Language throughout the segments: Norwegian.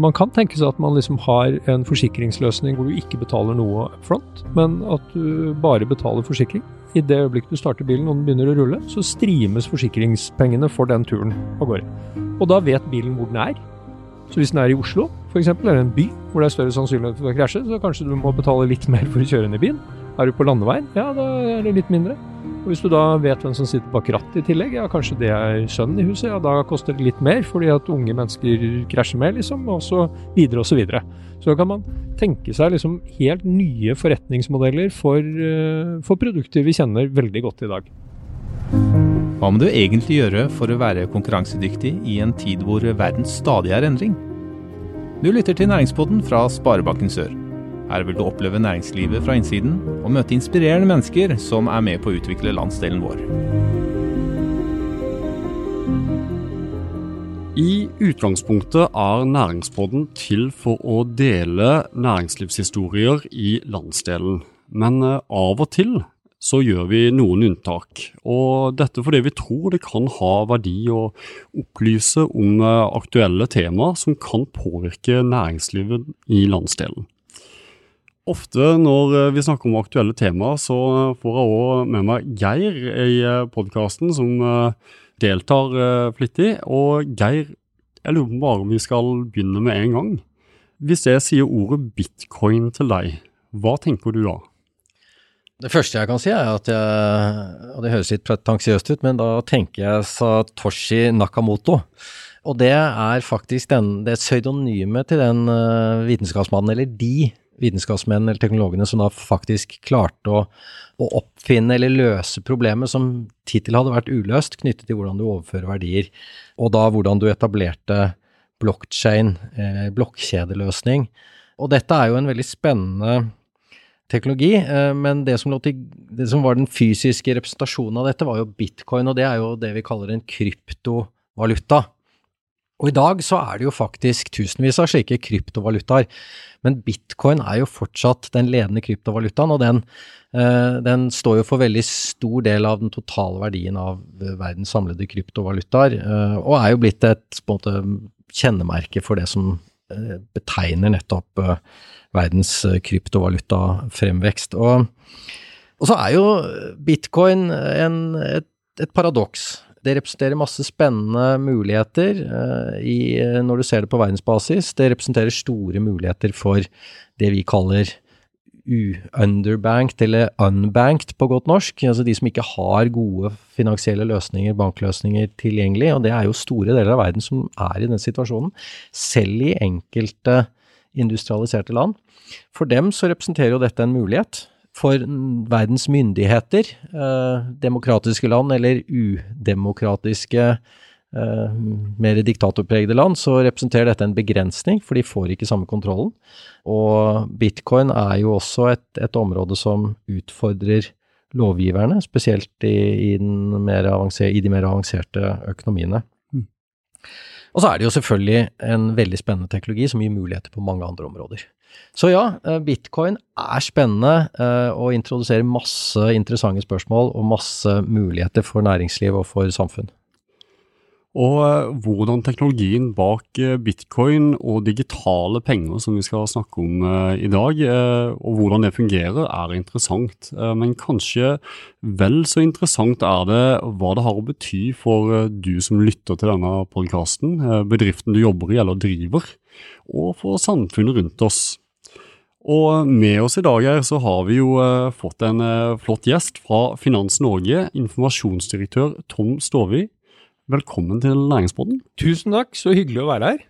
Man kan tenke seg at man liksom har en forsikringsløsning hvor du ikke betaler noe front, men at du bare betaler forsikring. I det øyeblikket du starter bilen og den begynner å rulle, så streames forsikringspengene for den turen av gårde. Og da vet bilen hvor den er. Så hvis den er i Oslo, f.eks., eller en by hvor det er større sannsynlighet for å krasje, så kanskje du må betale litt mer for å kjøre inn i byen. Er du på landeveien, ja, da er det litt mindre. Og Hvis du da vet hvem som sitter bak rattet i tillegg, ja kanskje det er sønnen i huset, ja da koster det litt mer fordi at unge mennesker krasjer med, liksom, og så videre og så videre. Så kan man tenke seg liksom helt nye forretningsmodeller for, eh, for produkter vi kjenner veldig godt i dag. Hva må du egentlig gjøre for å være konkurransedyktig i en tid hvor verden stadig er endring? Du lytter til Næringspodden fra Sparebanken Sør. Her vil du oppleve næringslivet fra innsiden, og møte inspirerende mennesker som er med på å utvikle landsdelen vår. I utgangspunktet er Næringspodden til for å dele næringslivshistorier i landsdelen. Men eh, av og til så gjør vi noen unntak. Og dette fordi vi tror det kan ha verdi å opplyse om eh, aktuelle temaer som kan påvirke næringslivet i landsdelen. Ofte når eh, vi snakker om aktuelle temaer, så får jeg òg med meg Geir i eh, podkasten, som eh, deltar flittig. Og Geir, jeg lurer på bare om vi skal begynne med en gang. Hvis jeg sier ordet bitcoin til deg, hva tenker du da? Det første jeg kan si, er at jeg Og det høres litt pretensiøst ut, men da tenker jeg Satoshi Nakamoto. Og det er faktisk den, det pseudonymet til den vitenskapsmannen, eller de vitenskapsmenn eller teknologene som da faktisk klarte å, å, oppfinne eller løse problemet som hittil hadde vært uløst, knyttet til hvordan du overfører verdier, og da hvordan du etablerte blockchain, eh, blokkjedeløsning. Og dette er jo en veldig spennende teknologi, eh, men det som, til, det som, var den fysiske representasjonen av dette, var jo bitcoin, og det er jo det vi kaller en kryptovaluta. Og i dag så er det jo faktisk tusenvis av slike kryptovalutaer, men bitcoin er jo fortsatt den ledende kryptovalutaen, og den, eh, den står jo for veldig stor del av den totale verdien av verdens samlede kryptovalutaer, eh, og er jo blitt et måte, kjennemerke for det som eh, betegner nettopp verdens kryptovalutafremvekst. Og, og så er jo bitcoin en, et, et paradoks det representerer masse spennende muligheter uh, i, eh, når du ser det på verdensbasis. Det representerer store muligheter for det vi kaller underbanked eller unbanked på godt norsk. Altså de som ikke har gode finansielle løsninger, bankløsninger tilgjengelig. Og det er jo store deler av verden som er i den situasjonen. Selv i enkelte industrialiserte land. For dem så representerer jo dette en mulighet for verdens myndigheter, eh, demokratiske land eller udemokratiske, eh, mer diktatorpregede land, så representerer dette en begrensning, for de får ikke samme kontrollen. Og bitcoin er jo også et, et område som utfordrer lovgiverne, spesielt i, i, i de mer avanserte økonomiene. Mm. Og så er det jo selvfølgelig en veldig spennende teknologi som gir muligheter på mange andre områder. Så ja, eh, bitcoin er spennende eh, og introduserer masse interessante spørsmål og masse muligheter for næringsliv og for samfunn. Og eh, hvordan teknologien bak bitcoin og digitale penger, som vi skal snakke om i dag, og hvordan det fungerer, er interessant. Men kanskje vel så interessant er det hva det har å bety for du som lytter til denne podkasten, bedriften du jobber i eller driver, og for samfunnet rundt oss. Og med oss i dag her så har vi jo fått en flott gjest fra Finans Norge, informasjonsdirektør Tom Stovi. Velkommen til Næringspodden. Tusen takk, så hyggelig å være her.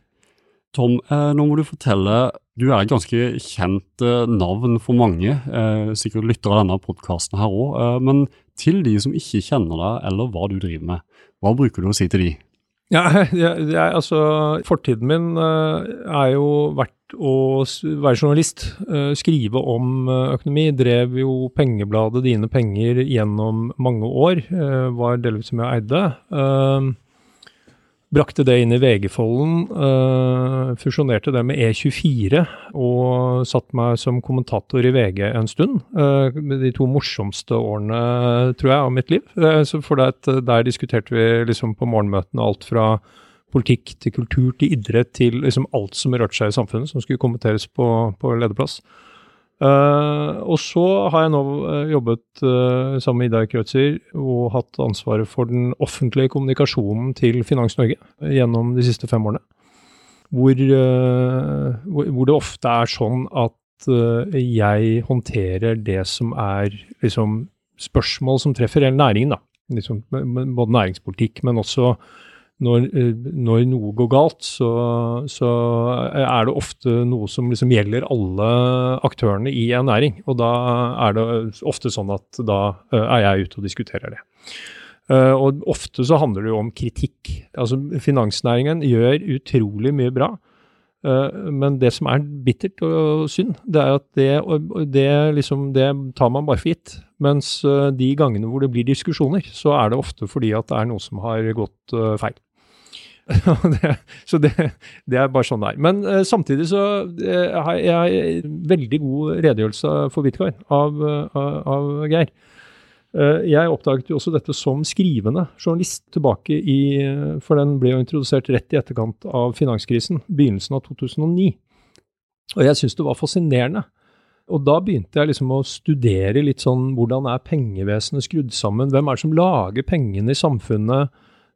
Tom, eh, nå må du fortelle, du er et ganske kjent navn for mange, sikkert lytter av denne podkasten her òg, men til de som ikke kjenner deg eller hva du driver med, hva bruker du å si til de? Ja, jeg, jeg, altså Fortiden min er jo verdt å være journalist, eh, skrive om eh, økonomi. Drev jo pengebladet Dine Penger gjennom mange år. Eh, var delvis som jeg eide. Brakte det inn i VG-folden, fusjonerte det med E24 og satte meg som kommentator i VG en stund. De to morsomste årene, tror jeg, av mitt liv. For der diskuterte vi liksom på morgenmøtene alt fra politikk til kultur til idrett til liksom alt som rørte seg i samfunnet, som skulle kommenteres på, på lederplass. Uh, og så har jeg nå uh, jobbet uh, sammen med Idar Kreutzer og hatt ansvaret for den offentlige kommunikasjonen til Finans Norge gjennom de siste fem årene. Hvor, hvor det ofte er sånn at jeg håndterer det som er liksom, spørsmål som treffer hele næringen. da. Liksom, både næringspolitikk, men også når, eh, når, noe går galt, så, så, er det ofte noe som liksom gjelder alle aktørene i en næring. Og da er det ofte sånn at da eh, er jeg ute og diskuterer det. Eh, og ofte så handler det jo om kritikk. Altså Finansnæringen gjør utrolig mye bra. Men det som er bittert og synd, det er at det, det, liksom, det tar man bare for gitt. Mens de gangene hvor det blir diskusjoner, så er det ofte fordi at det er noe som har gått feil. det, så det, det, er bare sånn det er. Men uh, samtidig så uh, har jeg veldig god redegjørelse for bitcoin av, uh, av Geir. jeg oppdaget jo også dette som skrivende journalist tilbake i For den ble jo introdusert rett i etterkant av finanskrisen, begynnelsen av 2009. Og jeg syns det var fascinerende. Og da begynte jeg liksom å studere litt sånn hvordan er pengevesenet skrudd sammen? Hvem er det som lager pengene i samfunnet?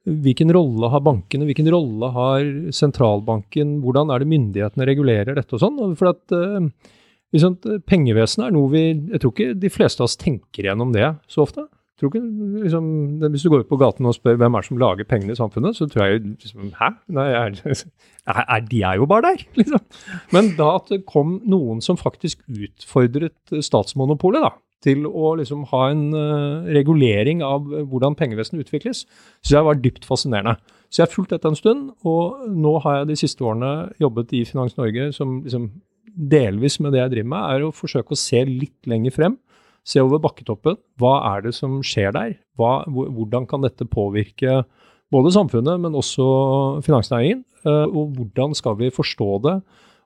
Hvilken rolle har bankene, hvilken rolle har sentralbanken, hvordan er det myndighetene regulerer dette og sånn? For at liksom, Pengevesenet er noe vi Jeg tror ikke de fleste av oss tenker gjennom det så ofte. Jeg tror ikke, liksom, Hvis du går ut på gaten og spør hvem er det som lager pengene i samfunnet, så tror jeg liksom, Hæ? Nei, er, er, de er jo bare der, liksom. Men da at det kom noen som faktisk utfordret statsmonopolet, da til å liksom ha en uh, regulering av hvordan pengevesenet utvikles, syns jeg var dypt fascinerende. Så jeg har fulgt dette en stund, og nå har jeg de siste årene jobbet i Finans Norge som liksom delvis med det jeg driver med, er å forsøke å se litt lenger frem. Se over bakketoppen. Hva er det som skjer der? Hva, hvordan kan dette påvirke både samfunnet, men også finansnæringen? Uh, og hvordan skal vi forstå det?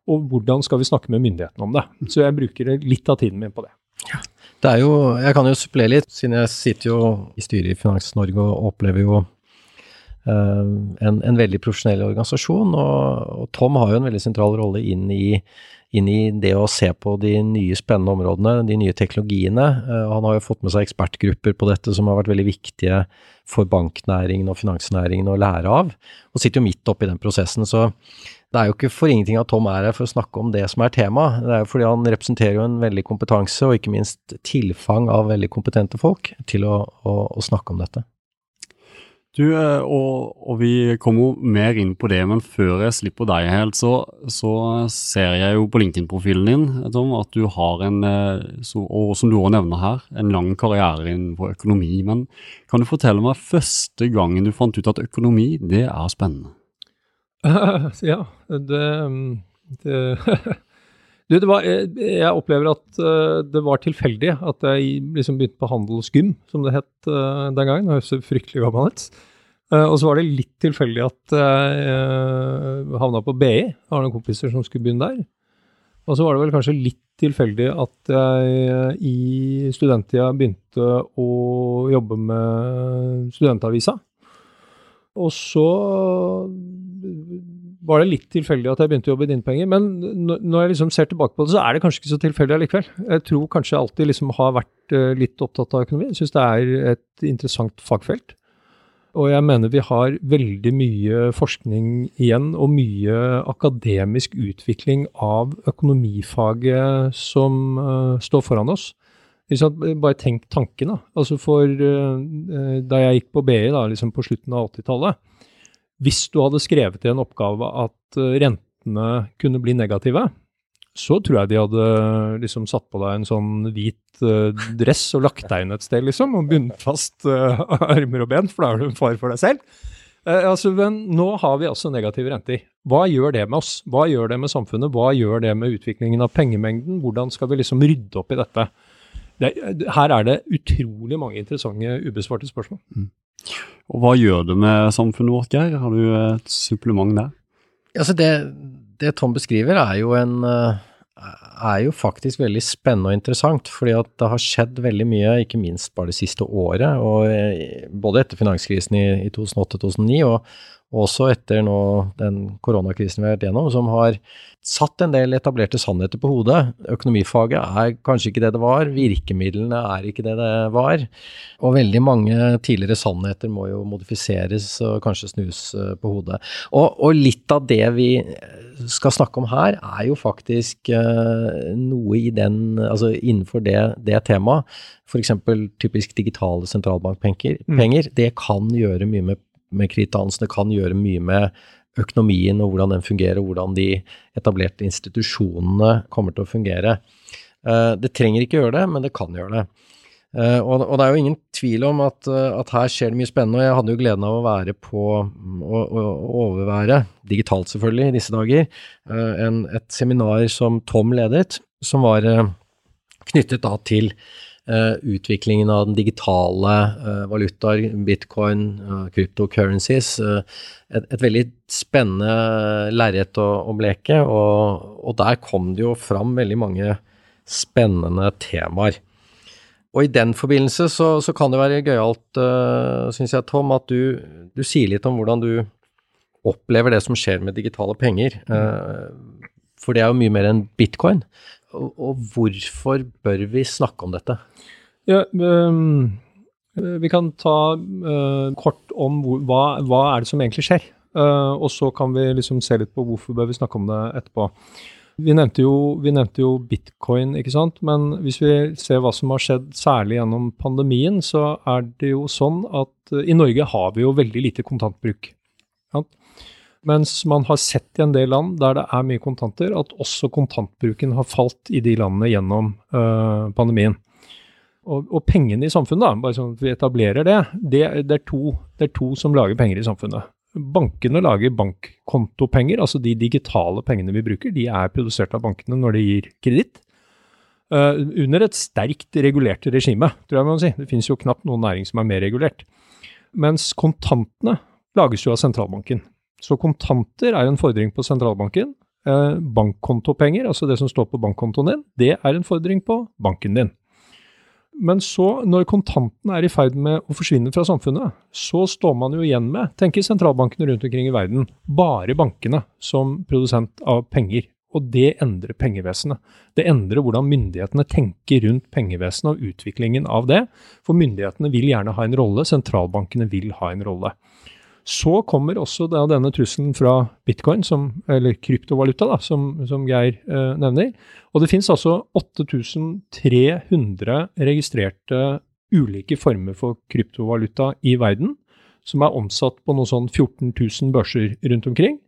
Og hvordan skal vi snakke med myndighetene om det? Så jeg bruker litt av tiden min på det. Ja. Det er jo, Jeg kan jo supplere litt, siden jeg sitter jo i styret i Finans Norge og opplever jo uh, en, en, veldig profesjonell organisasjon. Og, og, Tom har jo en veldig sentral rolle inn i, inn i, det å se på de nye spennende områdene, de nye teknologiene. Uh, han har jo fått med seg ekspertgrupper på dette som har vært veldig viktige for banknæringen og finansnæringen å lære av, og sitter jo midt oppi den prosessen. så det er jo ikke for ingenting at Tom er her for å snakke om det som er tema. Det er jo fordi han representerer jo en veldig kompetanse, og ikke minst tilfang av veldig kompetente folk til å, å, å snakke om dette. Du, eh, og, og, vi kommer mer inn på det, men før jeg slipper deg helt, så, så ser jeg jo på LinkedIn-profilen din Tom, at du har en, eh, så, og som du også nevner her, en lang karriere innenfor økonomi. Men kan du fortelle meg første gangen du fant ut at økonomi, det er spennende? ja, det, det Du, det var, jeg opplever at det var tilfeldig at jeg liksom begynte på handelsgym, som det het den gangen. Det høres fryktelig gammel ut. Uh, og så var det litt tilfeldig at jeg uh, havna på BI. Jeg har noen kompiser som skulle begynne der. Og så var det vel kanskje litt tilfeldig at jeg i studenttida begynte å jobbe med studentavisa. Og så var det litt tilfeldig at jeg begynte å jobbe i Dinpenger. Men når jeg liksom ser tilbake på det, så er det kanskje ikke så tilfeldig allikevel. Jeg tror kanskje jeg alltid liksom har vært eh, litt opptatt av økonomi. Jeg syns det er et interessant fagfelt. Og jeg mener vi har veldig mye forskning igjen, og mye akademisk utvikling av økonomifaget som uh, står foran oss. Bare tenk tanken, da. Altså for uh, Da jeg gikk på BI da, liksom på slutten av 80-tallet, hvis du hadde skrevet i en oppgave at rentene kunne bli negative, så tror jeg de hadde liksom satt på deg en sånn hvit uh, dress og lagt deg inn et sted, liksom, og bundet fast uh, armer og ben, for da er du en far for deg selv. Uh, altså, men nå har vi altså negative renter. Hva gjør det med oss? Hva gjør det med samfunnet? Hva gjør det med utviklingen av pengemengden? Hvordan skal vi liksom rydde opp i dette? Det, her er det utrolig mange interessante ubesvarte spørsmål. Mm. Og Hva gjør det med samfunnet vårt, Geir? Har du et supplement der? Altså det, det Tom beskriver er jo en eh, er jo faktisk veldig spennende og interessant, fordi at det har skjedd veldig mye, ikke minst bare det siste året, og eh, både etter finanskrisen i, i 2008-2009 og, og også etter nå den koronakrisen vi har vært gjennom, som har satt en del etablerte sannheter på hodet. Økonomifaget er kanskje ikke det det var, virkemidlene er ikke det det var. Og veldig mange tidligere sannheter må jo modifiseres og kanskje snus eh, på hodet. Og, og litt av det vi skal snakke om her, er jo faktisk uh, noe i den, altså innenfor det, det temaet. F.eks. typisk digitale sentralbankpenger. Mm. Det kan gjøre mye med, med kreditansen, det kan gjøre mye med økonomien og hvordan den fungerer, og hvordan de etablerte institusjonene kommer til å fungere. Uh, det trenger ikke gjøre det, men det kan gjøre det. Uh, og, det er jo ingen tvil om at, uh, at, her skjer det mye spennende. og Jeg hadde jo gleden av å være på å, å overvære, digitalt selvfølgelig, i disse dager, en, et seminar som Tom ledet, som var knyttet da til utviklingen av den digitale valutaer, bitcoin, cryptocurrencies. Et, et, veldig spennende lerret å, å, bleke, og, og der kom det jo fram veldig mange spennende temaer. Og i den forbindelse så, så kan det være gøyalt, uh, syns jeg, Tom, at du, du, sier litt om hvordan du opplever det som skjer med digitale penger. Uh, for det er jo mye mer enn bitcoin. Og, hvorfor bør vi snakke om dette? Ja, um, vi kan ta uh, kort om hvor, hva, hva, er det som egentlig skjer. Uh, og så kan vi liksom se litt på hvorfor bør vi snakke om det etterpå. Vi nevnte, jo, vi nevnte, jo, bitcoin, ikke sant. Men hvis vi ser hva som har skjedd særlig gjennom pandemien, så er det jo sånn at uh, i Norge har vi jo veldig lite kontantbruk. Ja? Mens man har sett i en del land der det er mye kontanter, at også kontantbruken har falt i de landene gjennom øh, pandemien. Og, og, pengene i samfunnet, da, bare sånn at vi etablerer det, det, det, er to, det er to som lager penger i samfunnet. Bankene lager bankkontopenger, altså de digitale pengene vi bruker, de er produsert av bankene når de gir kreditt. Uh, under et sterkt regulert regime, tror jeg man må si. Det finnes jo knapt noen næring som er mer regulert. Mens kontantene lages jo av sentralbanken. Så kontanter er en fordring på sentralbanken. Uh, bankkontopenger, altså det som står på bankkontoen din, det er en fordring på banken din. Men så, når kontantene er i ferd med å forsvinne fra samfunnet, så står man jo igjen med, tenker sentralbankene rundt omkring i verden, bare bankene som produsent av penger. Og det endrer pengevesenet. Det endrer hvordan myndighetene tenker rundt pengevesenet og utviklingen av det. For myndighetene vil gjerne ha en rolle, sentralbankene vil ha en rolle. Så kommer også da denne trusselen fra bitcoin, som, eller kryptovaluta, da, som, som Geir eh, nevner. Og det finnes altså 8300 registrerte ulike former for kryptovaluta i verden, som er omsatt på noe sånn 14 000 børser rundt omkring,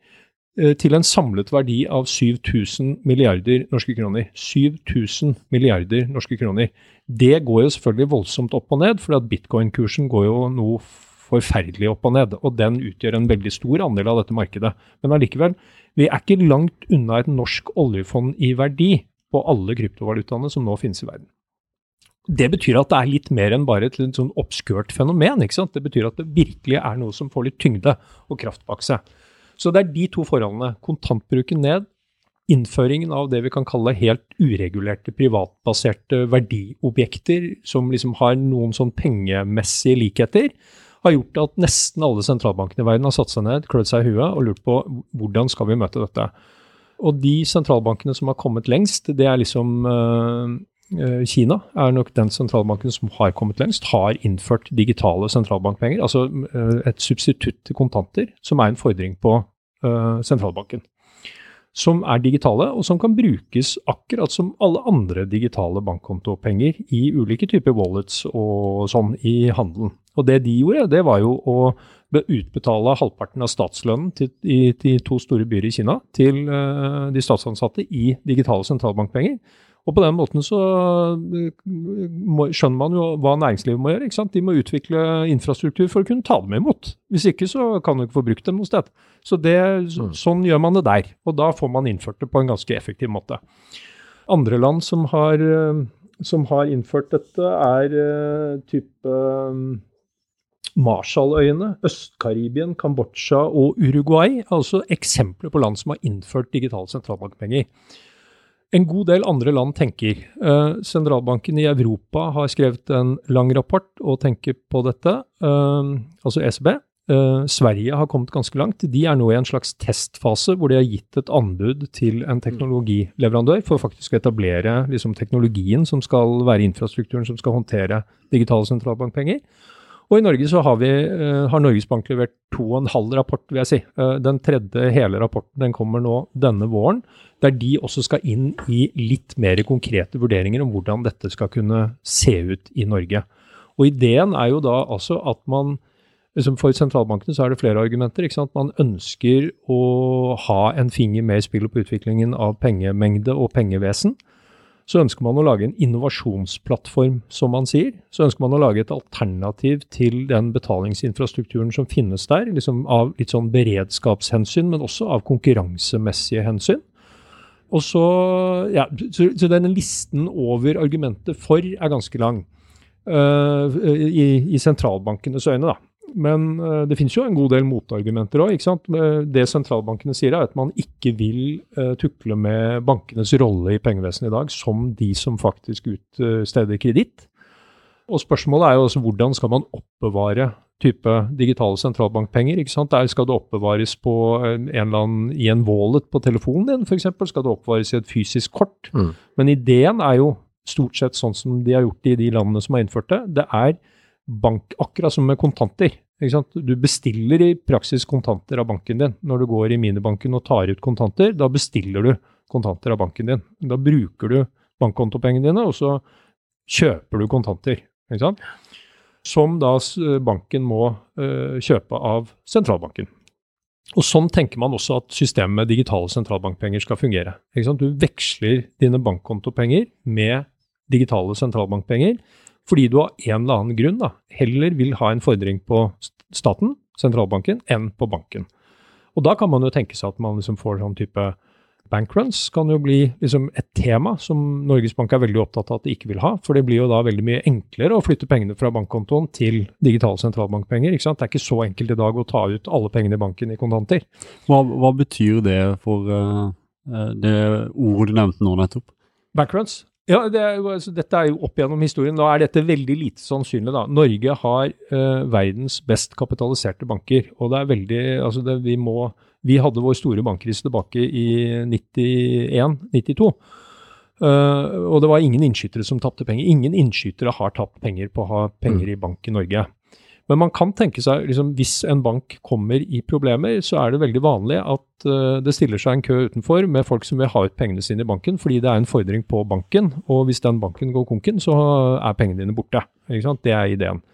eh, til en samlet verdi av 7000 milliarder norske kroner. 7000 milliarder norske kroner. Det går jo selvfølgelig voldsomt opp og ned, for bitcoin-kursen går jo noe forferdelig opp og ned. Og den utgjør en veldig stor andel av dette markedet. Men allikevel, vi er ikke langt unna et norsk oljefond i verdi på alle kryptovalutaene som nå finnes i verden. Det betyr at det er litt mer enn bare et litt sånn obskurt fenomen. ikke sant? Det betyr at det virkelig er noe som får litt tyngde og kraft bak seg. Så det er de to forholdene. Kontantbruken ned, innføringen av det vi kan kalle helt uregulerte, privatbaserte verdiobjekter som liksom har noen sånn pengemessige likheter, har gjort at nesten alle sentralbankene i verden har satt seg ned, klødd seg i huet og lurt på hvordan skal vi møte dette. Og de sentralbankene som har kommet lengst, det er liksom uh, Kina er nok den sentralbanken som har kommet lengst, har innført digitale sentralbankpenger. Altså uh, et substitutt til kontanter, som er en fordring på uh, sentralbanken som er digitale, og som kan brukes akkurat som alle andre digitale bankkontopenger i ulike typer wallets og sånn i handelen. Og det de gjorde, det var jo å utbetale halvparten av statslønnen til, i de to store byer i Kina til uh, de statsansatte i digitale sentralbankpenger. Og på den måten så eh, må, skjønner man jo hva næringslivet må gjøre. ikke sant? De må utvikle infrastruktur for å kunne ta dem imot. Hvis ikke så kan du ikke få brukt dem noe sted. Så det, mm. Sånn gjør man det der. Og da får man innført det på en ganske effektiv måte. Andre land som har, eh, som har innført dette, er type Marshalløyene, Øst-Karibien, Kambodsja og Uruguay. Altså eksempler på land som har innført digitale sentralbankpenger en god del andre land tenker. Uh, sentralbanken i Europa har skrevet en lang rapport og tenker på dette, uh, altså ECB. Uh, Sverige har kommet ganske langt. De er nå i en slags testfase hvor de har gitt et anbud til en teknologileverandør for faktisk å etablere liksom, teknologien som skal være infrastrukturen som skal håndtere digitale sentralbankpenger. Og i Norge så har, vi, uh, har Norges Bank levert to og en halv rapport, vil jeg si. Uh, den tredje hele rapporten den kommer nå denne våren, der de også skal inn i litt mer konkrete vurderinger om hvordan dette skal kunne se ut i Norge. Og ideen er jo da altså at man liksom For sentralbankene så er det flere argumenter. ikke sant? Man ønsker å ha en finger med i spillet på utviklingen av pengemengde og pengevesen. Så ønsker man å lage en innovasjonsplattform, som man sier. Så ønsker man å lage et alternativ til den betalingsinfrastrukturen som finnes der, liksom av litt sånn beredskapshensyn, men også av konkurransemessige hensyn. Og så, ja, så, så denne listen over argumenter for er ganske lang. Uh, i, i sentralbankenes øyne, da. Men uh, det finnes jo en god del motargumenter òg. Det sentralbankene sier, er at man ikke vil uh, tukle med bankenes rolle i pengevesenet i dag som de som faktisk utsteder kreditt. Og spørsmålet er jo også hvordan skal man oppbevare type digitale sentralbankpenger. ikke sant? Der skal det oppbevares på en eller annen, i en wallet på telefonen din f.eks. Skal det oppbevares i et fysisk kort. Mm. Men ideen er jo stort sett sånn som de har gjort det i de landene som har innført det. Det er bank, akkurat som med kontanter. Du bestiller i praksis kontanter av banken din. Når du går i minibanken og tar ut kontanter, da bestiller du kontanter av banken din. Da bruker du bankkontopengene dine, og så kjøper du kontanter. Som da banken må uh, kjøpe av sentralbanken. Og Sånn tenker man også at systemet med digitale sentralbankpenger skal fungere. Du veksler dine bankkontopenger med digitale sentralbankpenger fordi du av en eller annen grunn da, heller vil ha en fordring på staten, sentralbanken, enn på banken. Og da kan man jo tenke seg at man liksom får sånn type bankruns kan jo bli liksom et tema som Norges Bank er veldig opptatt av at de ikke vil ha. For det blir jo da veldig mye enklere å flytte pengene fra bankkontoen til digitale sentralbankpenger. ikke sant? Det er ikke så enkelt i dag å ta ut alle pengene i banken i kontanter. Hva, hva betyr det for uh, det ordet du nevnte nå nettopp? Bankruns? Ja, det er, altså, Dette er jo opp gjennom historien. Da er dette veldig lite sannsynlig. da. Norge har eh, verdens best kapitaliserte banker. og det er veldig, altså det, vi, må, vi hadde vår store bankkrise tilbake i 91-92. Uh, eh, og det var ingen innskytere som tapte penger. Ingen innskytere har tapt penger på å ha penger mm. i bank i Norge. Men man kan tenke seg, liksom, hvis en bank kommer i problemer, så er det veldig vanlig at uh, det stiller seg en kø utenfor med folk som vil ha ut pengene sine i banken, fordi det er en fordring på banken. Og hvis den banken går konken, så er pengene dine borte. Det er ideen.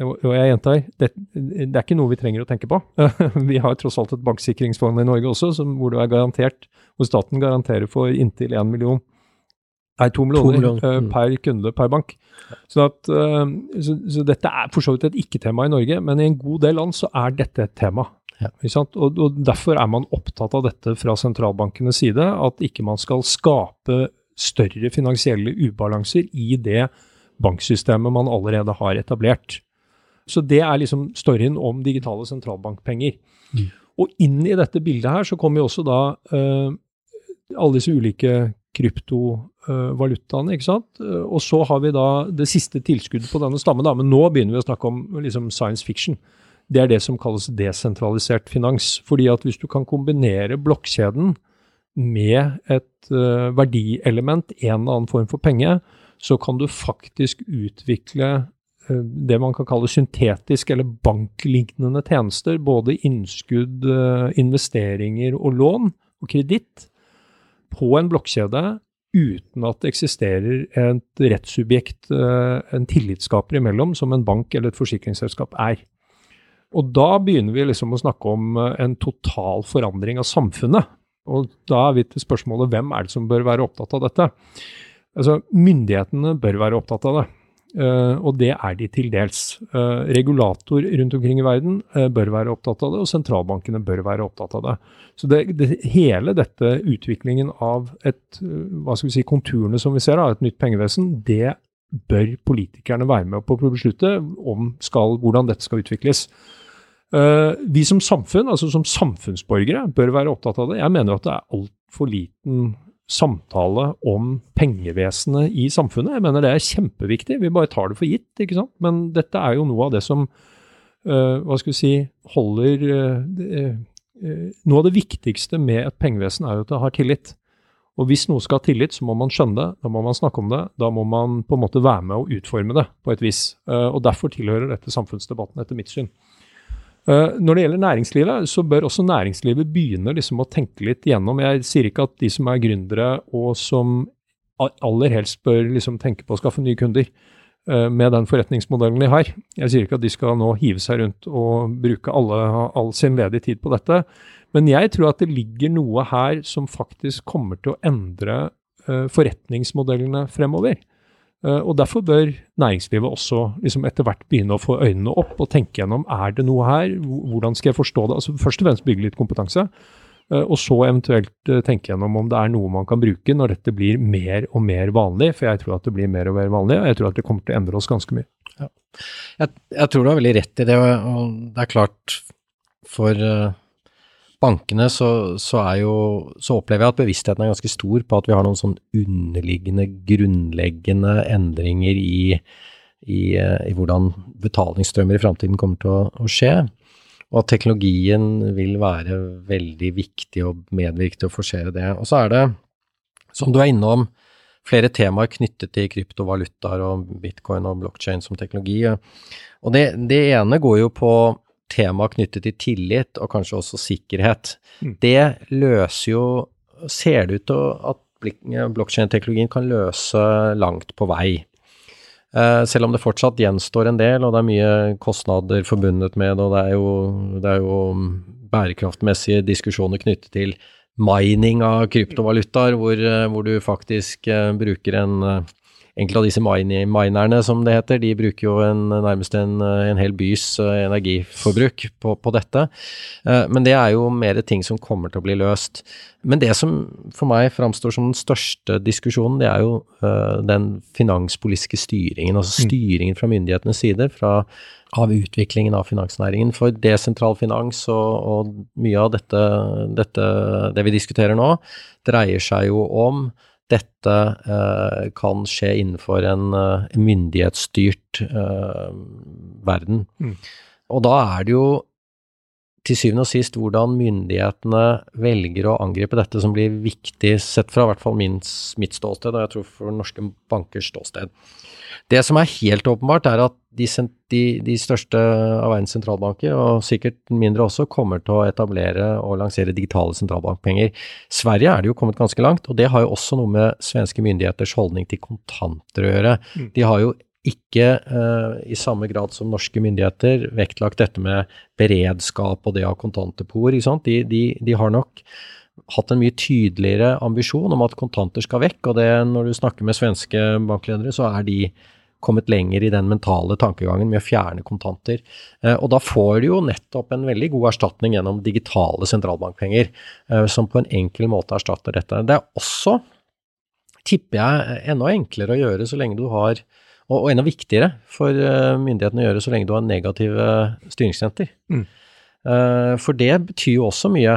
Og jeg gjentar, det, det, er ikke noe vi trenger å tenke på. vi har tross alt et banksikringsfond i Norge også, som, hvor, hvor staten garanterer for inntil 1 million Nei, to millioner, millioner. Uh, per kunde per bank. Så, at, uh, så, så, dette er for så vidt et ikke-tema i Norge, men i en god del land så er dette et tema. Ja. Og, og, Derfor er man opptatt av dette fra sentralbankenes side, at ikke man skal skape større finansielle ubalanser i det banksystemet man allerede har etablert. Så det er liksom storyen om digitale sentralbankpenger. Mm. Og inn i dette bildet her så kommer jo også da uh, alle disse ulike kryptovalutaene. ikke sant? Og så har vi da det siste tilskuddet på denne stammen, da, men nå begynner vi å snakke om liksom, science fiction. Det er det som kalles desentralisert finans. Fordi at hvis du kan kombinere blokkjeden med et uh, verdielement, en eller annen form for penge, så kan du faktisk utvikle uh, det man kan kalle syntetisk eller banklignende tjenester. Både innskudd, uh, investeringer og lån og kreditt på en blokkjede uten at det eksisterer et rettssubjekt, eh, en tillitsskaper imellom, som en bank eller et forsikringsselskap er. Og da begynner vi liksom å snakke om eh, en total forandring av samfunnet. Og da er vi til spørsmålet hvem er det som bør være opptatt av dette? Altså, Myndighetene bør være opptatt av det. Uh, og det er de til dels. Uh, regulator rundt omkring i verden uh, bør være opptatt av det, og sentralbankene bør være opptatt av det. Så det, det, hele dette utviklingen av et, hva skal vi si, konturene som vi ser av et nytt pengevesen, det bør politikerne være med på å beslutte om skal, hvordan dette skal utvikles. vi som samfunn, altså som samfunnsborgere, bør være opptatt av det. Jeg mener at det er altfor liten samtale om pengevesenet i samfunnet. Jeg mener det er kjempeviktig. Vi bare tar det for gitt, ikke sant. Men dette er jo noe av det som uh, hva skal vi si, holder uh, Noe av det viktigste med et pengevesen er jo at det har tillit. Og hvis noe skal ha tillit, så må man skjønne det, da må man snakke om det. Da må man på en måte være med og utforme det på et vis. Og derfor tilhører dette samfunnsdebatten, etter mitt syn. Når det gjelder næringslivet, så bør også næringslivet begynne liksom å tenke litt gjennom. Jeg sier ikke at de som er gründere og som aller helst bør liksom tenke på å skaffe nye kunder uh, med den forretningsmodellen de har. Jeg sier ikke at de skal nå hive seg rundt og bruke alle, all sin ledige tid på dette, men jeg tror at det ligger noe her som faktisk kommer til å endre uh, forretningsmodellene fremover. Uh, og Derfor bør næringslivet også liksom etter hvert begynne å få øynene opp og tenke gjennom er det noe her, hvordan skal jeg forstå det. Altså Først og fremst bygge litt kompetanse. Eh, og så eventuelt eh, tenke gjennom om det er noe man kan bruke når dette blir mer og mer vanlig, for jeg tror at det blir mer og mer vanlig, og jeg tror at det kommer til å endre oss ganske mye. Ja. Jeg, jeg, tror du har veldig rett i det, og det er klart for eh, bankene så, så, jo, så, opplever jeg at bevisstheten er ganske stor på at vi har noen sånn underliggende, grunnleggende endringer i, i, i hvordan betalingsstrømmer i framtiden kommer til å, å skje. Og at teknologien vil være veldig viktig og medvirke til å forsere det. Og så er det, som du er innom, flere temaer knyttet til kryptovalutaer og bitcoin og blockchain som teknologi. Og det, det ene går jo på tema knyttet til tillit og kanskje også sikkerhet. Mm. Det løser jo Ser det ut til at blockchain-teknologien kan løse langt på vei. Eh, selv om det fortsatt gjenstår en del, og det er mye kostnader forbundet med det, og det er jo, det er jo bærekraftmessige diskusjoner knyttet til mining av kryptovalutaer, hvor, eh, hvor du faktisk uh, bruker en Enkelte av disse minerne, som det heter, de bruker jo en, nærmest en, en hel bys energiforbruk på, på, dette. Men det er jo mer ting som kommer til å bli løst. Men det som for meg framstår som den største diskusjonen, det er jo uh, den finanspolitiske styringen. Altså mm. styringen fra myndighetenes side fra, av utviklingen av finansnæringen. For desentral finans og, og mye av dette, dette, det vi diskuterer nå, dreier seg jo om dette uh, kan skje innenfor en uh, myndighetsstyrt verden. Mm. Og da er det jo til syvende og sist hvordan myndighetene velger å angripe dette som blir viktig, sett fra i hvert fall min, mitt ståsted, og jeg tror for norske bankers ståsted. Det som er helt åpenbart, er at de, de, de, største av verdens sentralbanker, og sikkert mindre også, kommer til å etablere og lansere digitale sentralbankpenger. Sverige er det jo kommet ganske langt, og det har jo også noe med svenske myndigheters holdning til kontanter å gjøre. Mm. De har jo ikke uh, i samme grad som norske myndigheter vektlagt dette med beredskap og det å ha kontanter på ord. De, de, de, har nok hatt en mye tydeligere ambisjon om at kontanter skal vekk, og det, når du snakker med svenske bankledere, så er de kommet lenger i den mentale tankegangen med å fjerne kontanter. Uh, og da får du jo nettopp en veldig god erstatning gjennom digitale sentralbankpenger, uh, som på en enkel måte erstatter dette. Det er også, tipper jeg, enda enklere å gjøre så lenge du har og, enda viktigere for uh, myndighetene å gjøre så lenge du har negative styringsrenter. Mm. For det betyr jo også mye.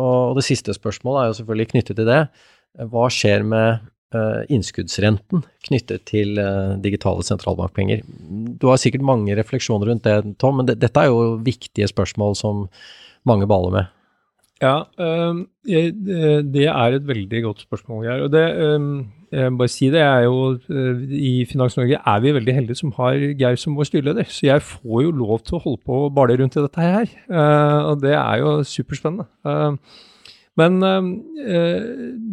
Og det siste spørsmålet er jo selvfølgelig knyttet til det. Hva skjer med innskuddsrenten knyttet til digitale sentralbankpenger? Du har sikkert mange refleksjoner rundt det, Tom, men dette er jo viktige spørsmål som mange baler med. Ja, det er et veldig godt spørsmål, Geir. Og det jeg må bare si det, jeg er jo, eh, I Finans Norge er vi veldig heldige som har Geir som vår styreleder. Så jeg får jo lov til å holde på og bale rundt i dette her. Og det er jo superspennende. Men uh,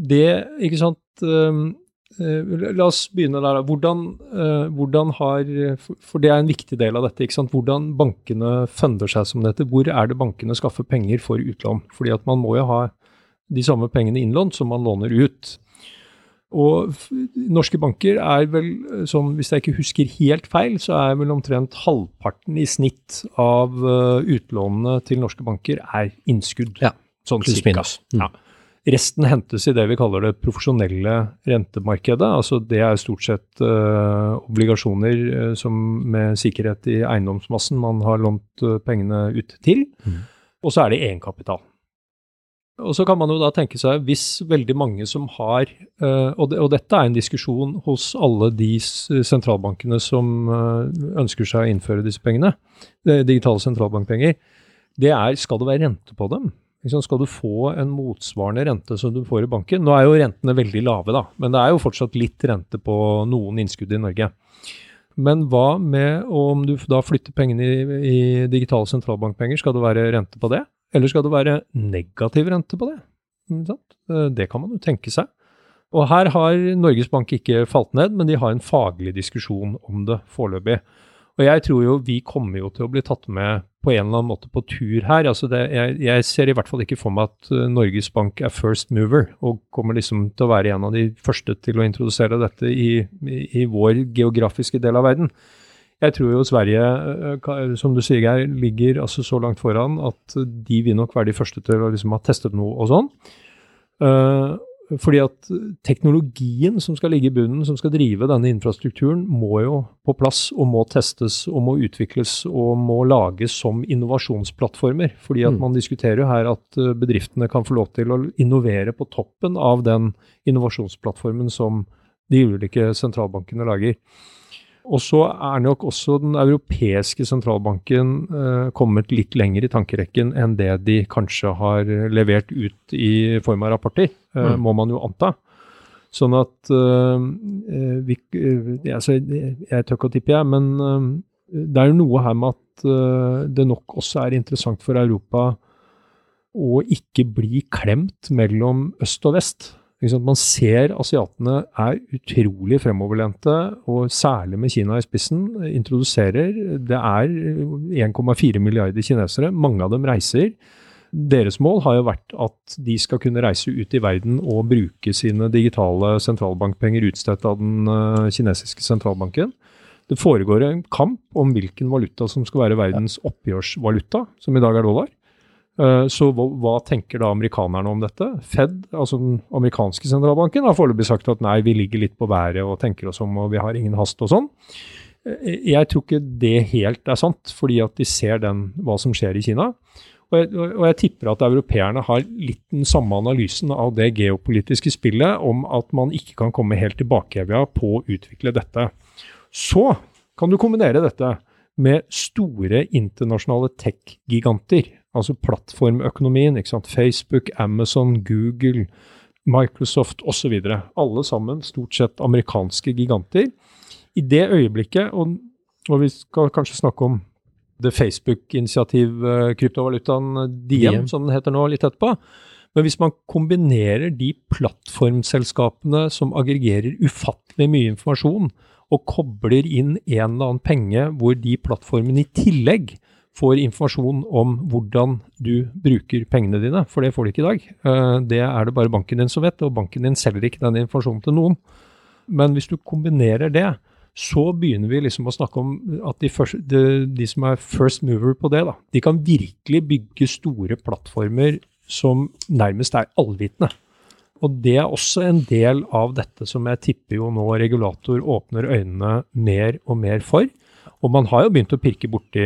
det, ikke sant La oss begynne der. Hvordan, hvordan, har For det er en viktig del av dette. ikke sant? Hvordan bankene funder seg som dette. Hvor er det bankene skaffer penger for utlån? Fordi at man må jo ha de samme pengene innlånt som man låner ut. Og norske banker er vel, som hvis jeg ikke husker helt feil, så er vel omtrent halvparten i snitt av utlånene til norske banker er innskudd. Ja, sånn pluss minus. Mm. Ja. Resten hentes i det vi kaller det profesjonelle rentemarkedet. altså Det er stort sett uh, obligasjoner uh, som med sikkerhet i eiendomsmassen man har lånt pengene ut til. Mm. Og så er det egenkapital. Og så kan man jo da tenke seg, hvis veldig mange som har uh, og, det, og, dette er en diskusjon hos alle de sentralbankene som uh, ønsker seg å innføre disse pengene, digitale sentralbankpenger, det er skal det være rente på dem? Skal du få en motsvarende rente som du får i banken? Nå er jo rentene veldig lave, da, men det er jo fortsatt litt rente på noen innskudd i Norge. Men hva med om du da flytter pengene i, i digitale sentralbankpenger, skal det være rente på det? Eller skal det være negativ rente på det? Eh, det kan man jo tenke seg. Og her har Norges Bank ikke falt ned, men de har en faglig diskusjon om det foreløpig. Og jeg tror jo vi kommer jo til å bli tatt med på en eller annen måte på tur her. Altså det, jeg, jeg, ser i hvert fall ikke for meg at uh, Norges Bank er first mover og kommer liksom til å være en av de første til å introdusere dette i, i, i vår geografiske del av verden. Jeg tror jo Sverige, uh, som du sier Geir, ligger altså så langt foran at de vil nok være de første til å liksom ha testet noe og sånn. Uh, fordi at teknologien som skal ligge i bunnen, som skal drive denne infrastrukturen, må jo på plass og må testes og må utvikles og må lages som innovasjonsplattformer. Fordi at mm. man diskuterer jo her at eh, bedriftene kan få lov til å innovere på toppen av den innovasjonsplattformen som de ulike sentralbankene lager. Og så er nok også den europeiske sentralbanken eh, kommet litt lenger i tankerekken enn det de kanskje har levert ut i form av rapporter, eh, mm. må man jo anta. Sånn at eh, eh vi, eh, altså, Jeg tør ikke å tippe, jeg, men eh, det er jo noe her med at det nok også er interessant for Europa å ikke bli klemt mellom øst og vest. Man ser asiatene er utrolig fremoverlente, og særlig med Kina i spissen, introduserer Det er 1,4 milliarder kinesere. Mange av dem reiser. Deres mål har jo vært at de skal kunne reise ut i verden og bruke sine digitale sentralbankpenger utstedt av den eh, kinesiske sentralbanken. Det foregår en kamp om hvilken valuta som skal være verdens oppgjørsvaluta, som i dag er dollar. Eh, så hva, hva, tenker da amerikanerne om dette? Fed, altså den amerikanske sentralbanken, har foreløpig sagt at nei, vi ligger litt på været og tenker oss om og vi har ingen hast og sånn. Eh, jeg tror ikke det helt er sant, fordi at de ser den, hva som skjer i Kina. Og jeg, og jeg, tipper at europeerne har litt den samme analysen av det geopolitiske spillet om at man ikke kan komme helt tilbake på å utvikle dette. Så kan du kombinere dette med store internasjonale tech-giganter altså plattformøkonomien. ikke sant? Facebook, Amazon, Google, Microsoft osv. Alle sammen stort sett amerikanske giganter. I det øyeblikket, og, og vi skal kanskje snakke om det Facebook-initiativ, kryptovalutaen Diem, som den heter nå, litt etterpå. Men hvis man kombinerer de plattformselskapene som aggregerer ufattelig mye informasjon, og kobler inn en eller annen penge hvor de plattformene i tillegg får informasjon om hvordan du bruker pengene dine, for det får de ikke i dag. Eh, det er det bare banken din som vet, og banken din selger ikke den informasjonen til noen. Men hvis du kombinerer det, så begynner vi liksom å snakke om at de, første, de, de som er first mover på det, da, de kan virkelig bygge store plattformer som nærmest er allvitende. Og det er også en del av dette som jeg tipper jo nå regulator åpner øynene mer og mer for. Og man har jo begynt å pirke borti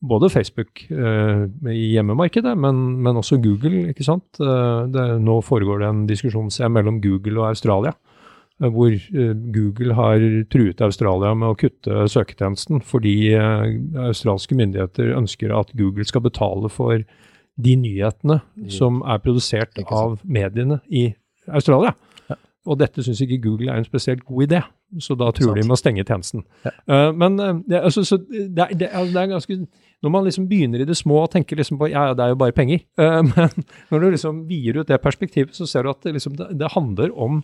både Facebook eh, i hjemmemarkedet, men, men, også Google. ikke sant? Eh, det, nå foregår det en diskusjon mellom Google og Australia. Eh, hvor eh, Google har truet Australia med å kutte søketjenesten fordi eh, australske myndigheter ønsker at Google skal betale for de nyhetene som er produsert av mediene i Australia. Og dette syns ikke Google er en spesielt god idé, så da tror de med å stenge tjenesten. Ja. Uh, men det, altså, det, det, altså, det, er ganske når man liksom begynner i det små og tenker liksom på ja, ja, det er jo bare penger, uh, men når du liksom vier ut det perspektivet, så ser du at det, liksom, det, handler om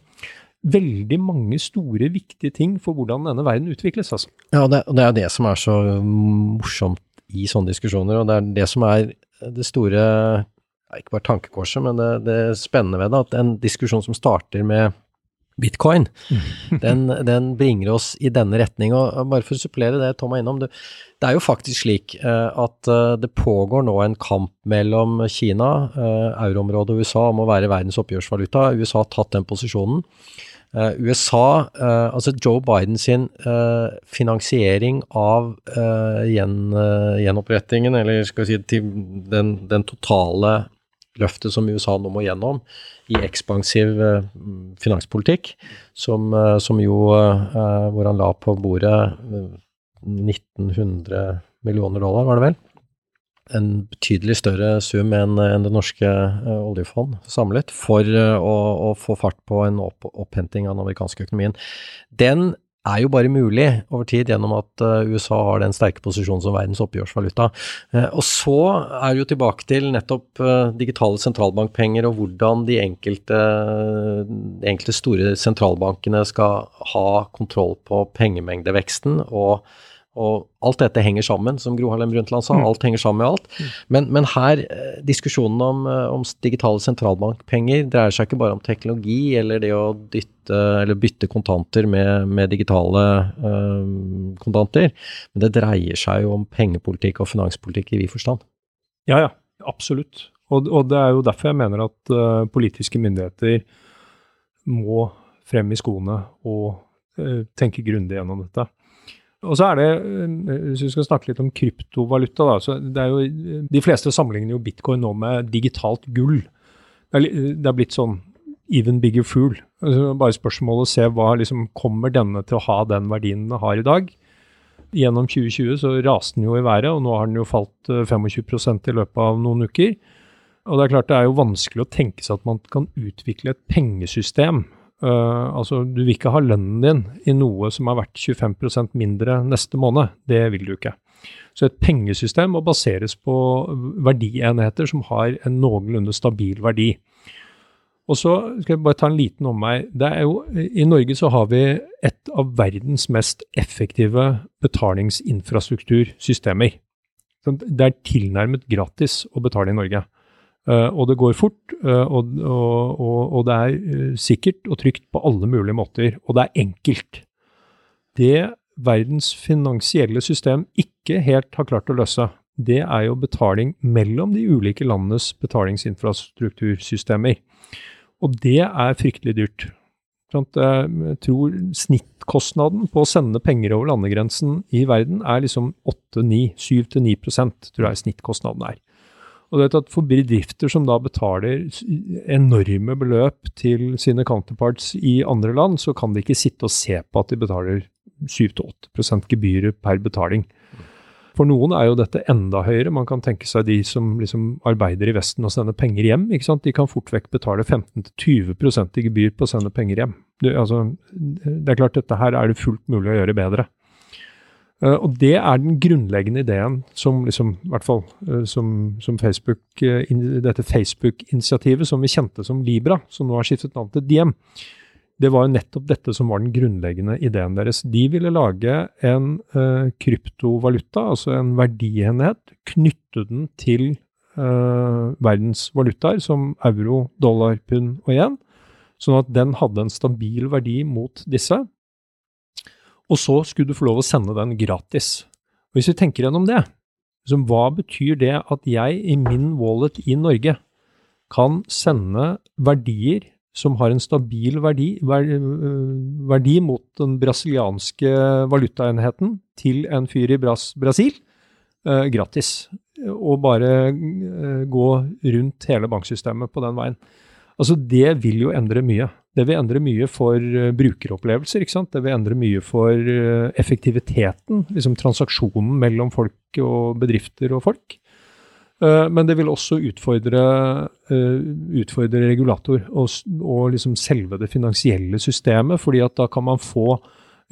veldig mange store, viktige ting for hvordan denne verden utvikles. Altså. Ja, det, det er det som er så morsomt i sånne diskusjoner, og det er det som er det store ikke bare tankekorset, men det, det spennende ved det, at en diskusjon som starter med bitcoin, den, den, bringer oss i denne retning. Og bare for å supplere det Tom er innom, det, det er jo faktisk slik uh, at uh, det pågår nå en kamp mellom Kina, uh, euroområdet og USA om å være verdens oppgjørsvaluta. USA har tatt den posisjonen. USA, altså Joe Biden sin finansiering av gjen, gjenopprettingen, eller skal vi si den, den totale løftet som USA nå må gjennom i ekspansiv eh, finanspolitikk, som, eh, som jo eh, Hvor han la på bordet 1900 millioner dollar, var det vel? En betydelig større sum enn det norske oljefond samlet, for å, å, få fart på en opp, opphenting av den amerikanske økonomien. Den er jo bare mulig over tid gjennom at eh, USA har den sterke posisjonen som verdens oppgjørsvaluta. Eh, og så er det jo tilbake til nettopp eh, digitale sentralbankpenger og hvordan de enkelte, de enkelte store sentralbankene skal ha kontroll på pengemengdeveksten og og alt dette henger sammen, som Gro Harlem Brundtland sa. Mm. Alt henger sammen med alt. Mm. Men, men her, eh, diskusjonen om, eh, om, digitale sentralbankpenger dreier seg ikke bare om teknologi eller det å dytte, eller bytte kontanter med, med digitale øh, kontanter, men det dreier seg jo om pengepolitikk og finanspolitikk i vid forstand. Ja, ja. Absolutt. Og, og, det er jo derfor jeg mener at uh, politiske myndigheter må frem i skoene og uh, tenke grundig gjennom dette. Og så er det, eh, Hvis vi skal snakke litt om kryptovaluta, da, så det er jo, De fleste sammenligner jo bitcoin nå med digitalt gull. Det er, det er blitt sånn even bigger fool. Altså bare spørsmålet å se hva liksom kommer denne til å ha den verdien den har i dag. Gjennom 2020 så raste den jo i været, og nå har den jo falt 25 eh, i løpet av noen uker. Og Det er klart det er jo vanskelig å tenke seg at man kan utvikle et pengesystem Uh, altså, du vil ikke ha lønnen din i noe som har vært 25% mindre neste måned. Det vil du ikke. Så et pengesystem må baseres på verdienheter som har en noenlunde stabil verdi. Og så skal jeg bare ta en liten omvei. Det er jo, I Norge så har vi et av verdens mest effektive betalingsinfrastruktursystemer. Det er tilnærmet gratis å betale i Norge. Uh, og det går fort, uh, og, og, og, det er uh, sikkert og trygt på alle mulige måter. Og det er enkelt. Det verdens finansielle system ikke helt har klart å løse, det er jo betaling mellom de ulike landenes betalingsinfrastruktursystemer. Og det er fryktelig dyrt. Jeg tror snittkostnaden på å sende penger over landegrensen i verden er liksom 8-9, 7-9% tror jeg snittkostnaden er. Og det at For bedrifter som da betaler enorme beløp til sine counterparts i andre land, så kan de ikke sitte og se på at de betaler 7-8% gebyrer per betaling. For noen er jo dette enda høyere. Man kan tenke seg de som liksom arbeider i Vesten og sender penger hjem. ikke sant? De kan fort vekk betale 15-20 i gebyr på å sende penger hjem. Det, altså, det er klart dette her er det fullt mulig å gjøre bedre. Uh, og det er den grunnleggende ideen som liksom, hvert fall uh, som, som Facebook, uh, in, dette Facebook-initiativet som vi kjente som Libra, som nå har skiftet navn til Diem. Det var jo nettopp dette som var den grunnleggende ideen deres. De ville lage en kryptovaluta, altså en verdienhet, knytte den til verdens valutaer, som euro, dollar, pund og yen, sånn at den hadde en stabil verdi mot disse. Og så skulle du få lov å sende den gratis. Og hvis vi tenker gjennom det, liksom, hva betyr det at jeg i min wallet i Norge kan sende verdier som har en stabil verdi, verdi mot den brasilianske valutaenheten til en fyr i Bras Brasil eh, gratis. Og bare eh, gå rundt hele banksystemet på den veien. Altså, det vil jo endre mye. Det vil endre mye for uh, brukeropplevelser. ikke sant? Det vil endre mye for uh, effektiviteten, liksom transaksjonen mellom folk og bedrifter og folk. Uh, men det vil også utfordre, utfordre regulator og, og liksom selve det finansielle systemet, fordi at da kan man få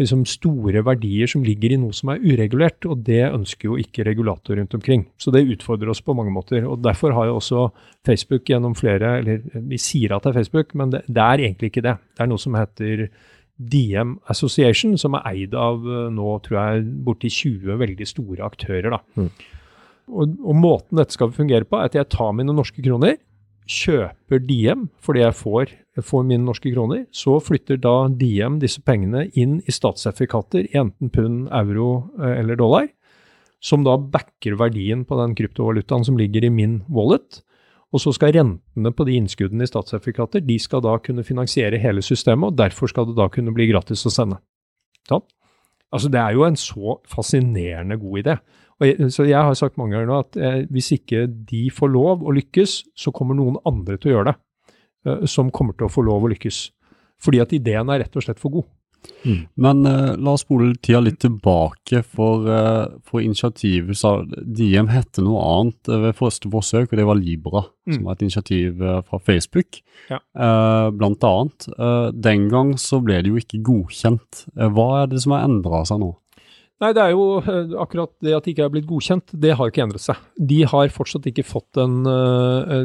liksom store verdier som ligger i noe som er uregulert, og det ønsker jo ikke regulator rundt omkring. Så det utfordrer oss på mange måter. og Derfor har jo også Facebook gjennom flere Eller vi sier at det er Facebook, men det, det er egentlig ikke det. Det er noe som heter DM Association, som er eid av eh, nå tror jeg borti 20 veldig store aktører. da. Mm. Og, og, måten dette skal fungere på, er at jeg tar mine norske kroner, kjøper Diem fordi jeg får, får, mine norske kroner, så flytter da Diem disse pengene inn i statssertifikater enten pund, euro eh, eller dollar, som da backer verdien på den kryptovalutaen som ligger i min wallet. Og så skal rentene på de innskuddene i statssertifikater de skal da kunne finansiere hele systemet, og derfor skal det da kunne bli gratis å sende. Sånn? Altså Det er jo en så fascinerende god idé. Jeg, så jeg har sagt mange ganger nå at eh, hvis ikke de får lov å lykkes, så kommer noen andre til å gjøre det. Eh, som kommer til å få lov å lykkes. Fordi at ideen er rett og slett for god. Men uh, la oss spole tida litt tilbake, for, uh, for initiativet sa Diem hette noe annet ved første forsøk, og det var Libra, Mm. som var et initiativ uh, fra Facebook, Ja. blant annet. Den gang så ble det jo ikke godkjent. Hva er det som har endra seg nå? Nei, det er jo eh, akkurat det at det ikke er blitt godkjent, det har ikke endret seg. De har fortsatt ikke fått en eh,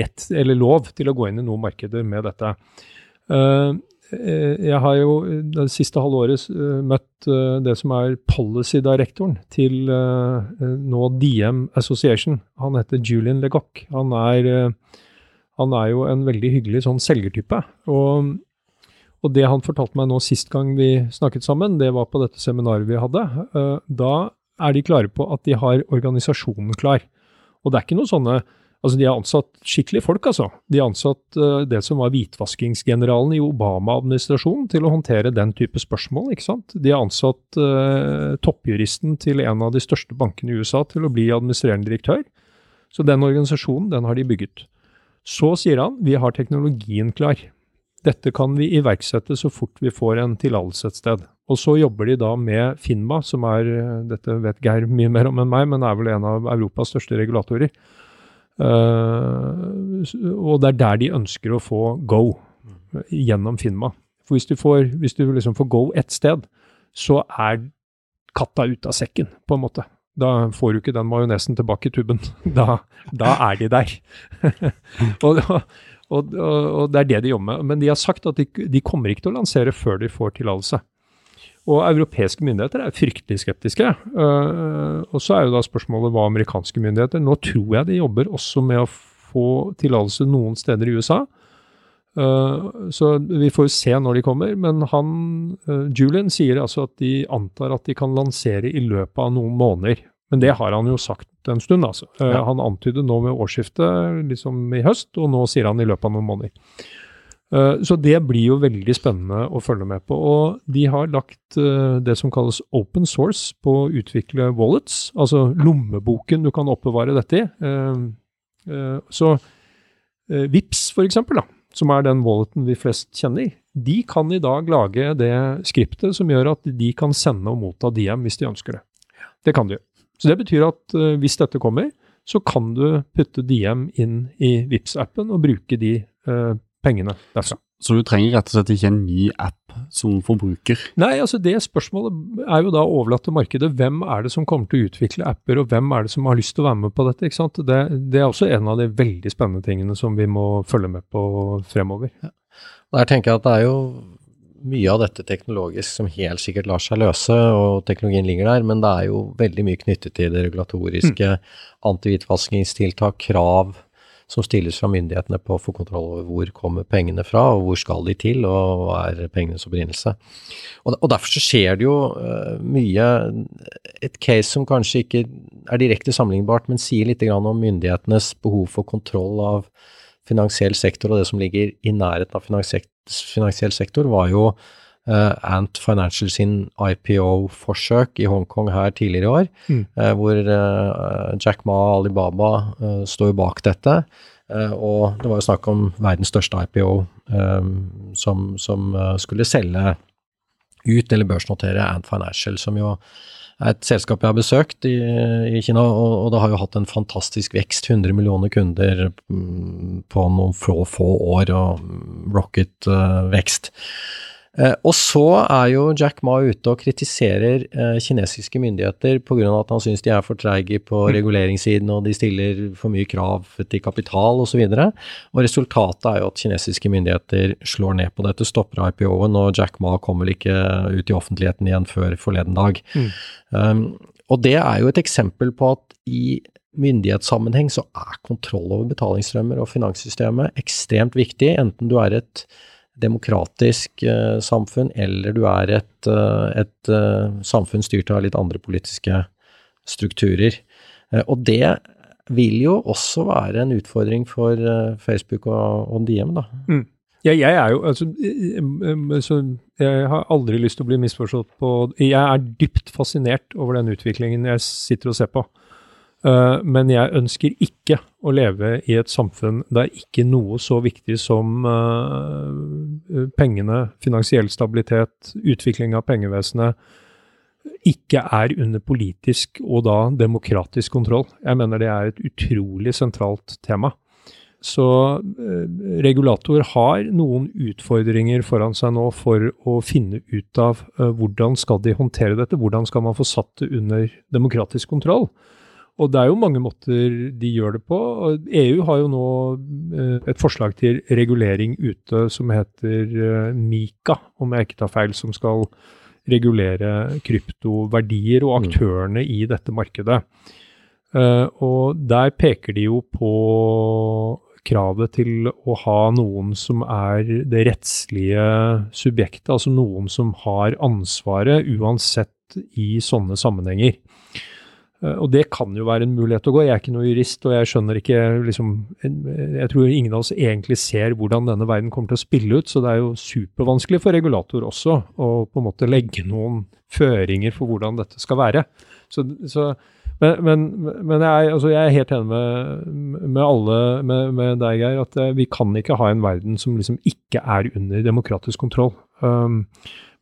rett eller lov til å gå inn i noen markeder med dette. Jeg har jo det siste halve året eh, møtt det som er policy-direktoren til nå DM Association. Han heter Julian Legoc. Han er, han er jo en veldig hyggelig sånn selgertype. og og det han fortalte meg nå sist gang vi snakket sammen, det var på dette seminaret vi hadde. Eh, Da er de klare på at de har organisasjonen klar. Og det er ikke noe sånne Altså, de har ansatt skikkelige folk, altså. De har ansatt eh, det som var hvitvaskingsgeneralen i Obama-administrasjonen til å håndtere den type spørsmål, ikke sant. De har ansatt eh, toppjuristen til en av de største bankene i USA til å bli administrerende direktør. Så den organisasjonen, den har de bygget. Så sier han vi har teknologien klar. Dette kan vi iverksette så fort vi får en tillatelse et sted. Og så jobber de da med Finma, som er, eh, dette vet Geir mye mer om enn meg, men er vel en av Europas største regulatorer. Uh, og det er der de ønsker å få go, gjennom Finma. For hvis du får, hvis du liksom får go ett sted, så er katta ute av sekken, på en måte. Da får du ikke den majonesen tilbake i tuben. Da, da er de der. og, og, og, og det er det de jobber med. Men de har sagt at de, de kommer ikke til å lansere før de får tillatelse. Og europeiske myndigheter er fryktelig skeptiske. Uh, og så er jo da spørsmålet hva amerikanske myndigheter Nå tror jeg de jobber også med å få tillatelse noen steder i USA. Uh, så vi får jo se når de kommer. Men han, uh, Julian sier altså at de antar at de kan lansere i løpet av noen måneder. Men det har han jo sagt en stund, altså. Uh, Ja. Han antydet nå ved årsskiftet, liksom i høst, og nå sier han i løpet av noen måneder. Eh, Så det blir jo veldig spennende å følge med på. Og de har lagt eh, det som kalles open source på å utvikle wallets, altså lommeboken du kan oppbevare dette i. Eh, eh, Så eh, Vips for eksempel, da, som er den walleten vi flest kjenner, de kan i dag lage det skriptet som gjør at de kan sende og motta DM hvis de ønsker det. Det kan de gjøre. Så det betyr at eh, hvis dette kommer, så kan du putte DM inn i vips appen og bruke de eh, pengene derfra. Så du trenger rett og slett ikke en ny app som forbruker. Nei, altså det spørsmålet er jo da overlatt til markedet. Hvem er det som kommer til å utvikle apper, og hvem er det som har lyst til å være med på dette? ikke sant? Det, det er også en av de veldig spennende tingene som vi må følge med på fremover. Der tenker jeg at det er jo mye av dette teknologisk som helt sikkert lar seg løse, og teknologien ligger der, men det er jo veldig mye knyttet til det regulatoriske, antihvitvaskingstiltak, krav som stilles fra myndighetene på å få kontroll over hvor kommer pengene fra, og hvor skal de til, og hva er pengenes opprinnelse. Og, og derfor så skjer det jo uh, mye Et case som kanskje ikke er direkte sammenlignbart, men sier litt grann om myndighetenes behov for kontroll av finansiell sektor, og det som ligger i nærheten av finansiell, finansiell sektor, var jo uh, Ant Financial sin IPO-forsøk i Hongkong her tidligere i år, Mm. uh, hvor uh, Jack Ma og Alibaba uh, står bak dette. Og det var jo snakk om verdens største IPO som, som skulle selge ut eller børsnotere Ant Financial, som jo er et selskap jeg har besøkt i, i Kina, og, og det har jo hatt en fantastisk vekst. 100 millioner kunder mm, på noen få, få år, og rocket-vekst. Eh, og så er jo Jack Ma ute og kritiserer eh, kinesiske myndigheter pga. at han syns de er for treige på reguleringssiden, og de stiller for mye krav til kapital osv. Og, så og resultatet er jo at kinesiske myndigheter slår ned på dette, stopper IPO-en, og Jack Ma kommer vel ikke ut i offentligheten igjen før forleden dag. Mm. Um, og det er jo et eksempel på at i myndighetssammenheng så er kontroll over betalingsstrømmer og finanssystemet ekstremt viktig, enten du er et demokratisk eh, samfunn eller du er et, eh, et eh, samfunn styrt av litt andre politiske strukturer. Eh, og det vil jo også være en utfordring for Facebook og, og DM, da. Mm. Ja, jeg er jo altså, så Jeg har aldri lyst til å bli misforstått på Jeg er dypt fascinert over den utviklingen jeg sitter og ser på. Uh, men jeg ønsker ikke å leve i et samfunn der ikke noe så viktig som uh, pengene, finansiell stabilitet, utvikling av pengevesenet, ikke er under politisk og da demokratisk kontroll. Jeg mener det er et utrolig sentralt tema. Så eh, regulator har noen utfordringer foran seg nå for å finne ut av eh, hvordan skal de håndtere dette, hvordan skal man få satt det under demokratisk kontroll. Og det er jo mange måter de gjør det på. EU har jo nå eh, et forslag til regulering ute som heter eh, Mika, om jeg ikke tar feil, som skal regulere kryptoverdier og mm. aktørene i dette markedet. Uh, og der peker de jo på kravet til å ha noen som er det rettslige subjektet, altså noen som har ansvaret uansett i sånne sammenhenger. Eh, og det kan jo være en mulighet å gå. Jeg er ikke noe jurist, og jeg skjønner ikke liksom Jeg tror ingen av oss egentlig ser hvordan denne verden kommer til å spille ut, så det er jo supervanskelig for regulator også å på en måte legge noen føringer for hvordan dette skal være. Så, så men, men, men jeg, altså jeg, er helt enig med, med alle, med, med, deg, Geir, at eh, vi kan ikke ha en verden som liksom ikke er under demokratisk kontroll. Um,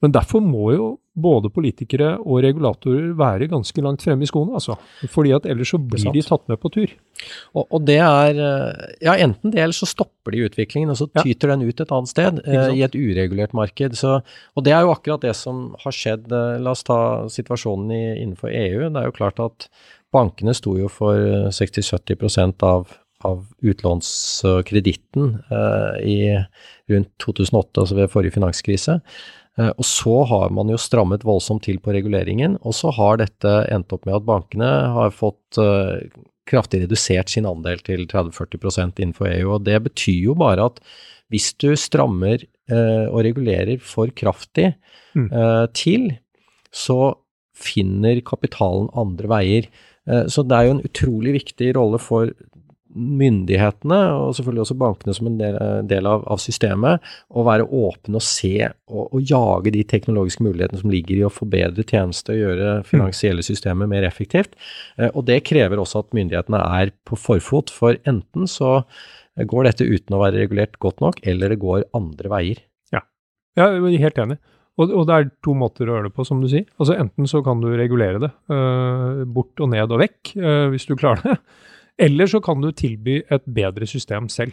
men derfor må jo både politikere og regulatorer være ganske langt fremme i skoene, altså. Fordi at ellers så blir de tatt med på tur. Og, og, det er Ja, enten det, eller så stopper de utviklingen, og så tyter ja. den ut et annet sted, eh, i et uregulert marked. Så, og det er jo akkurat det som har skjedd. Eh, la oss ta situasjonen i, innenfor EU. Det er jo klart at bankene sto jo for 60-70 av av utlånskreditten eh, i rundt 2008, altså ved forrige finanskrise. Eh, og så har man jo strammet voldsomt til på reguleringen, og så har dette endt opp med at bankene har fått uh, kraftig redusert sin andel til 30-40% innenfor EU. og Det betyr jo bare at hvis du strammer uh, og regulerer for kraftig mm. til, så finner kapitalen andre veier. Så det er jo en utrolig viktig rolle for myndighetene, og selvfølgelig også bankene som en del, del av, av, systemet, å være åpne og se og, og, jage de teknologiske mulighetene som ligger i å forbedre tjenester og gjøre finansielle systemer mer effektivt. Eh, og det krever også at myndighetene er på forfot, for enten så går dette uten å være regulert godt nok, eller det går andre veier. Ja, jeg er helt enig. Og, det er to måter å gjøre det på, som du sier. Altså Enten så kan du regulere det uh, bort og ned og vekk, hvis du klarer det. Eller så kan du tilby et bedre system selv.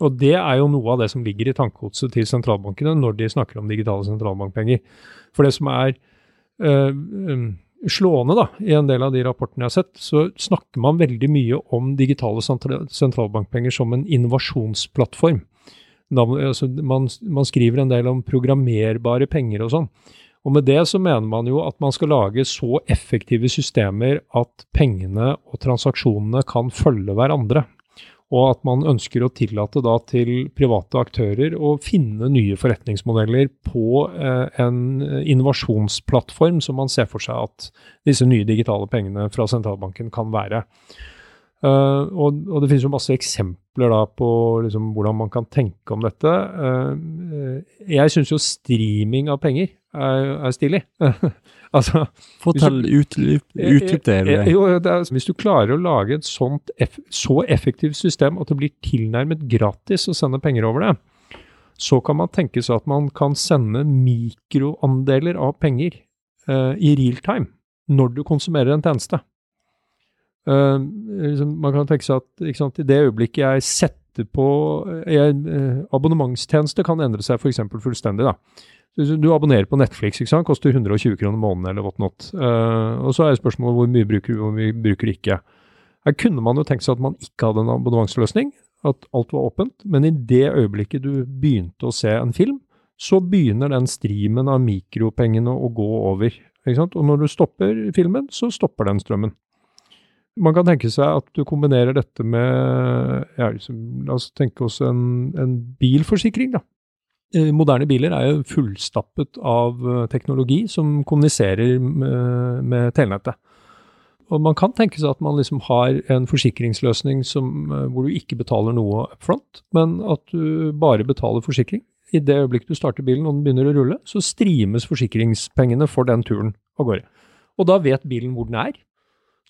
Og det er jo noe av det som ligger i tankegodset til sentralbankene når de snakker om digitale sentralbankpenger. For det som er øh, slående da, i en del av de rapportene jeg har sett, så snakker man veldig mye om digitale sentralbankpenger som en innovasjonsplattform. Altså, man, skriver en del om programmerbare penger og sånn. Og med det så mener man jo at man skal lage så effektive systemer at pengene og transaksjonene kan følge hverandre. Og at man ønsker å tillate da til private aktører å finne nye forretningsmodeller på eh, en innovasjonsplattform som man ser for seg at disse nye digitale pengene fra sentralbanken kan være. Uh, og, det finnes jo masse eksempler da på liksom, hvordan man kan tenke om dette. Uh, jeg syns jo streaming av penger er, er stilig. altså, Fortell, utdyp det. Jo, det er, hvis du klarer å lage et sånt eff, så effektivt system at det blir tilnærmet gratis å sende penger over det, så kan man tenke seg at man kan sende mikroandeler av penger uh, i real time når du konsumerer en tjeneste. Uh, liksom, man kan tenke seg at sant, i det øyeblikket jeg setter på jeg, uh, Abonnementstjeneste kan endre seg f.eks. fullstendig. da. Du abonnerer på Netflix, ikke sant? koster 120 kroner måneden eller whatnot. Uh, og så er spørsmålet hvor mye bruker du, hvor mye bruker du ikke. Her kunne man jo tenkt seg at man ikke hadde en abonnementsløsning, at alt var åpent, men i det øyeblikket du begynte å se en film, så begynner den streamen av mikropengene å gå over. Ikke sant? Og når du stopper filmen, så stopper den strømmen. Man kan tenke seg at du kombinerer dette med ja, liksom, La oss tenke oss en, en bilforsikring. da. Eh, moderne biler er jo fullstappet av eh, teknologi som kommuniserer med, med telenettet. og man kan tenke seg at man liksom har en forsikringsløsning som, eh, hvor du ikke betaler noe up front, men at du bare betaler forsikring. I det øyeblikk du starter bilen og den begynner å rulle, så streames forsikringspengene for den turen av gårde. Og da vet bilen hvor den er.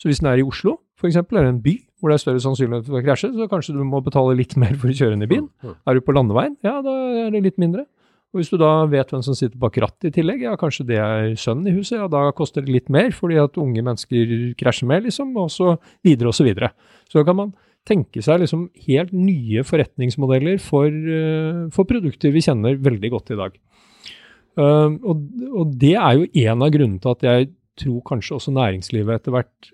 Så hvis den er i Oslo, f.eks., eller en by hvor det er større sannsynlighet for å krasje, så kanskje du må betale litt mer for å kjøre den i byen. Er du på landeveien, ja, da er det litt mindre. Og hvis du da vet hvem som sitter bak rattet i tillegg, ja, kanskje det er sønnen i huset, ja, da koster det litt mer fordi at unge mennesker krasjer med, liksom, og så videre og så videre. Så kan man tenke seg liksom helt nye forretningsmodeller for, uh, for produkter vi kjenner veldig godt i dag. Uh, og, og, det er jo en av grunnene til at jeg tror kanskje også næringslivet etter hvert,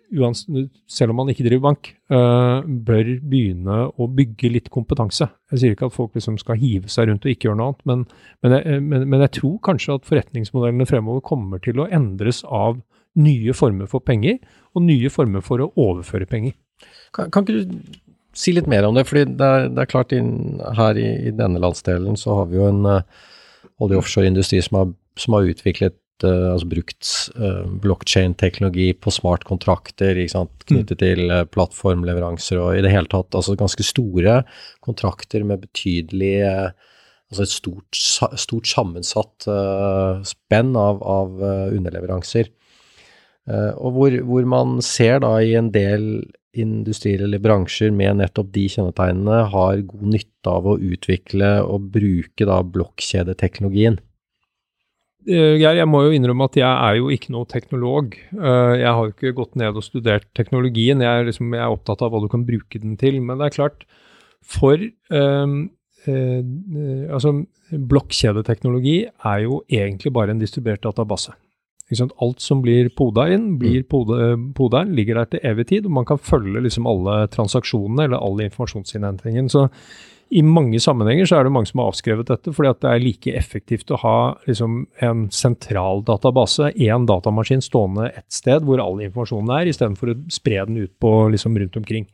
selv om man ikke driver bank, uh, bør begynne å bygge litt kompetanse. Jeg sier ikke at folk liksom skal hive seg rundt og ikke gjøre noe annet, men, men, jeg, men, men jeg tror kanskje at forretningsmodellene fremover kommer til å endres av nye former for penger, og nye former for å overføre penger. Kan, kan ikke du si litt mer om det? fordi det er, det er klart inn, her i, i, denne landsdelen så har vi jo en uh, olje- og offshoreindustri som som har utviklet altså brukt uh, blokkjein-teknologi på smartkontrakter knyttet mm. til uh, plattformleveranser og i det hele tatt altså ganske store kontrakter med betydelig Altså et stort, stort sammensatt spenn av, av underleveranser. og hvor, hvor, man ser da i en del industrier eller bransjer med nettopp de kjennetegnene har god nytte av å utvikle og bruke da blokkjedeteknologien. Eh, Geir, jeg må jo innrømme at jeg er jo ikke noe teknolog. Eh, jeg har jo ikke gått ned og studert teknologien. Jeg er, liksom, jeg er opptatt av hva du kan bruke den til. Men det er klart, for um, eh, altså, blokkjedeteknologi er jo egentlig bare en distribuert database. Alt som blir poda inn, blir mm. poda inn, ligger der til evig tid, og man kan følge liksom alle transaksjonene eller all informasjonsinnhentingen. Så i mange sammenhenger så er det mange som har avskrevet dette, fordi at det er like effektivt å ha liksom, en sentral database, én datamaskin stående ett sted hvor all informasjonen er, istedenfor å spre den ut på liksom, rundt omkring.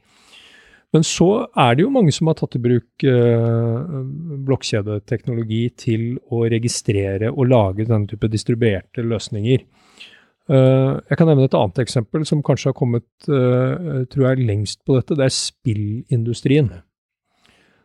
Men så er det jo mange som har tatt i bruk eh, blokkjedeteknologi til å registrere og lage denne type distribuerte løsninger. Uh, jeg kan nevne et annet eksempel som kanskje har kommet uh, tror jeg, lengst på dette. Det er spillindustrien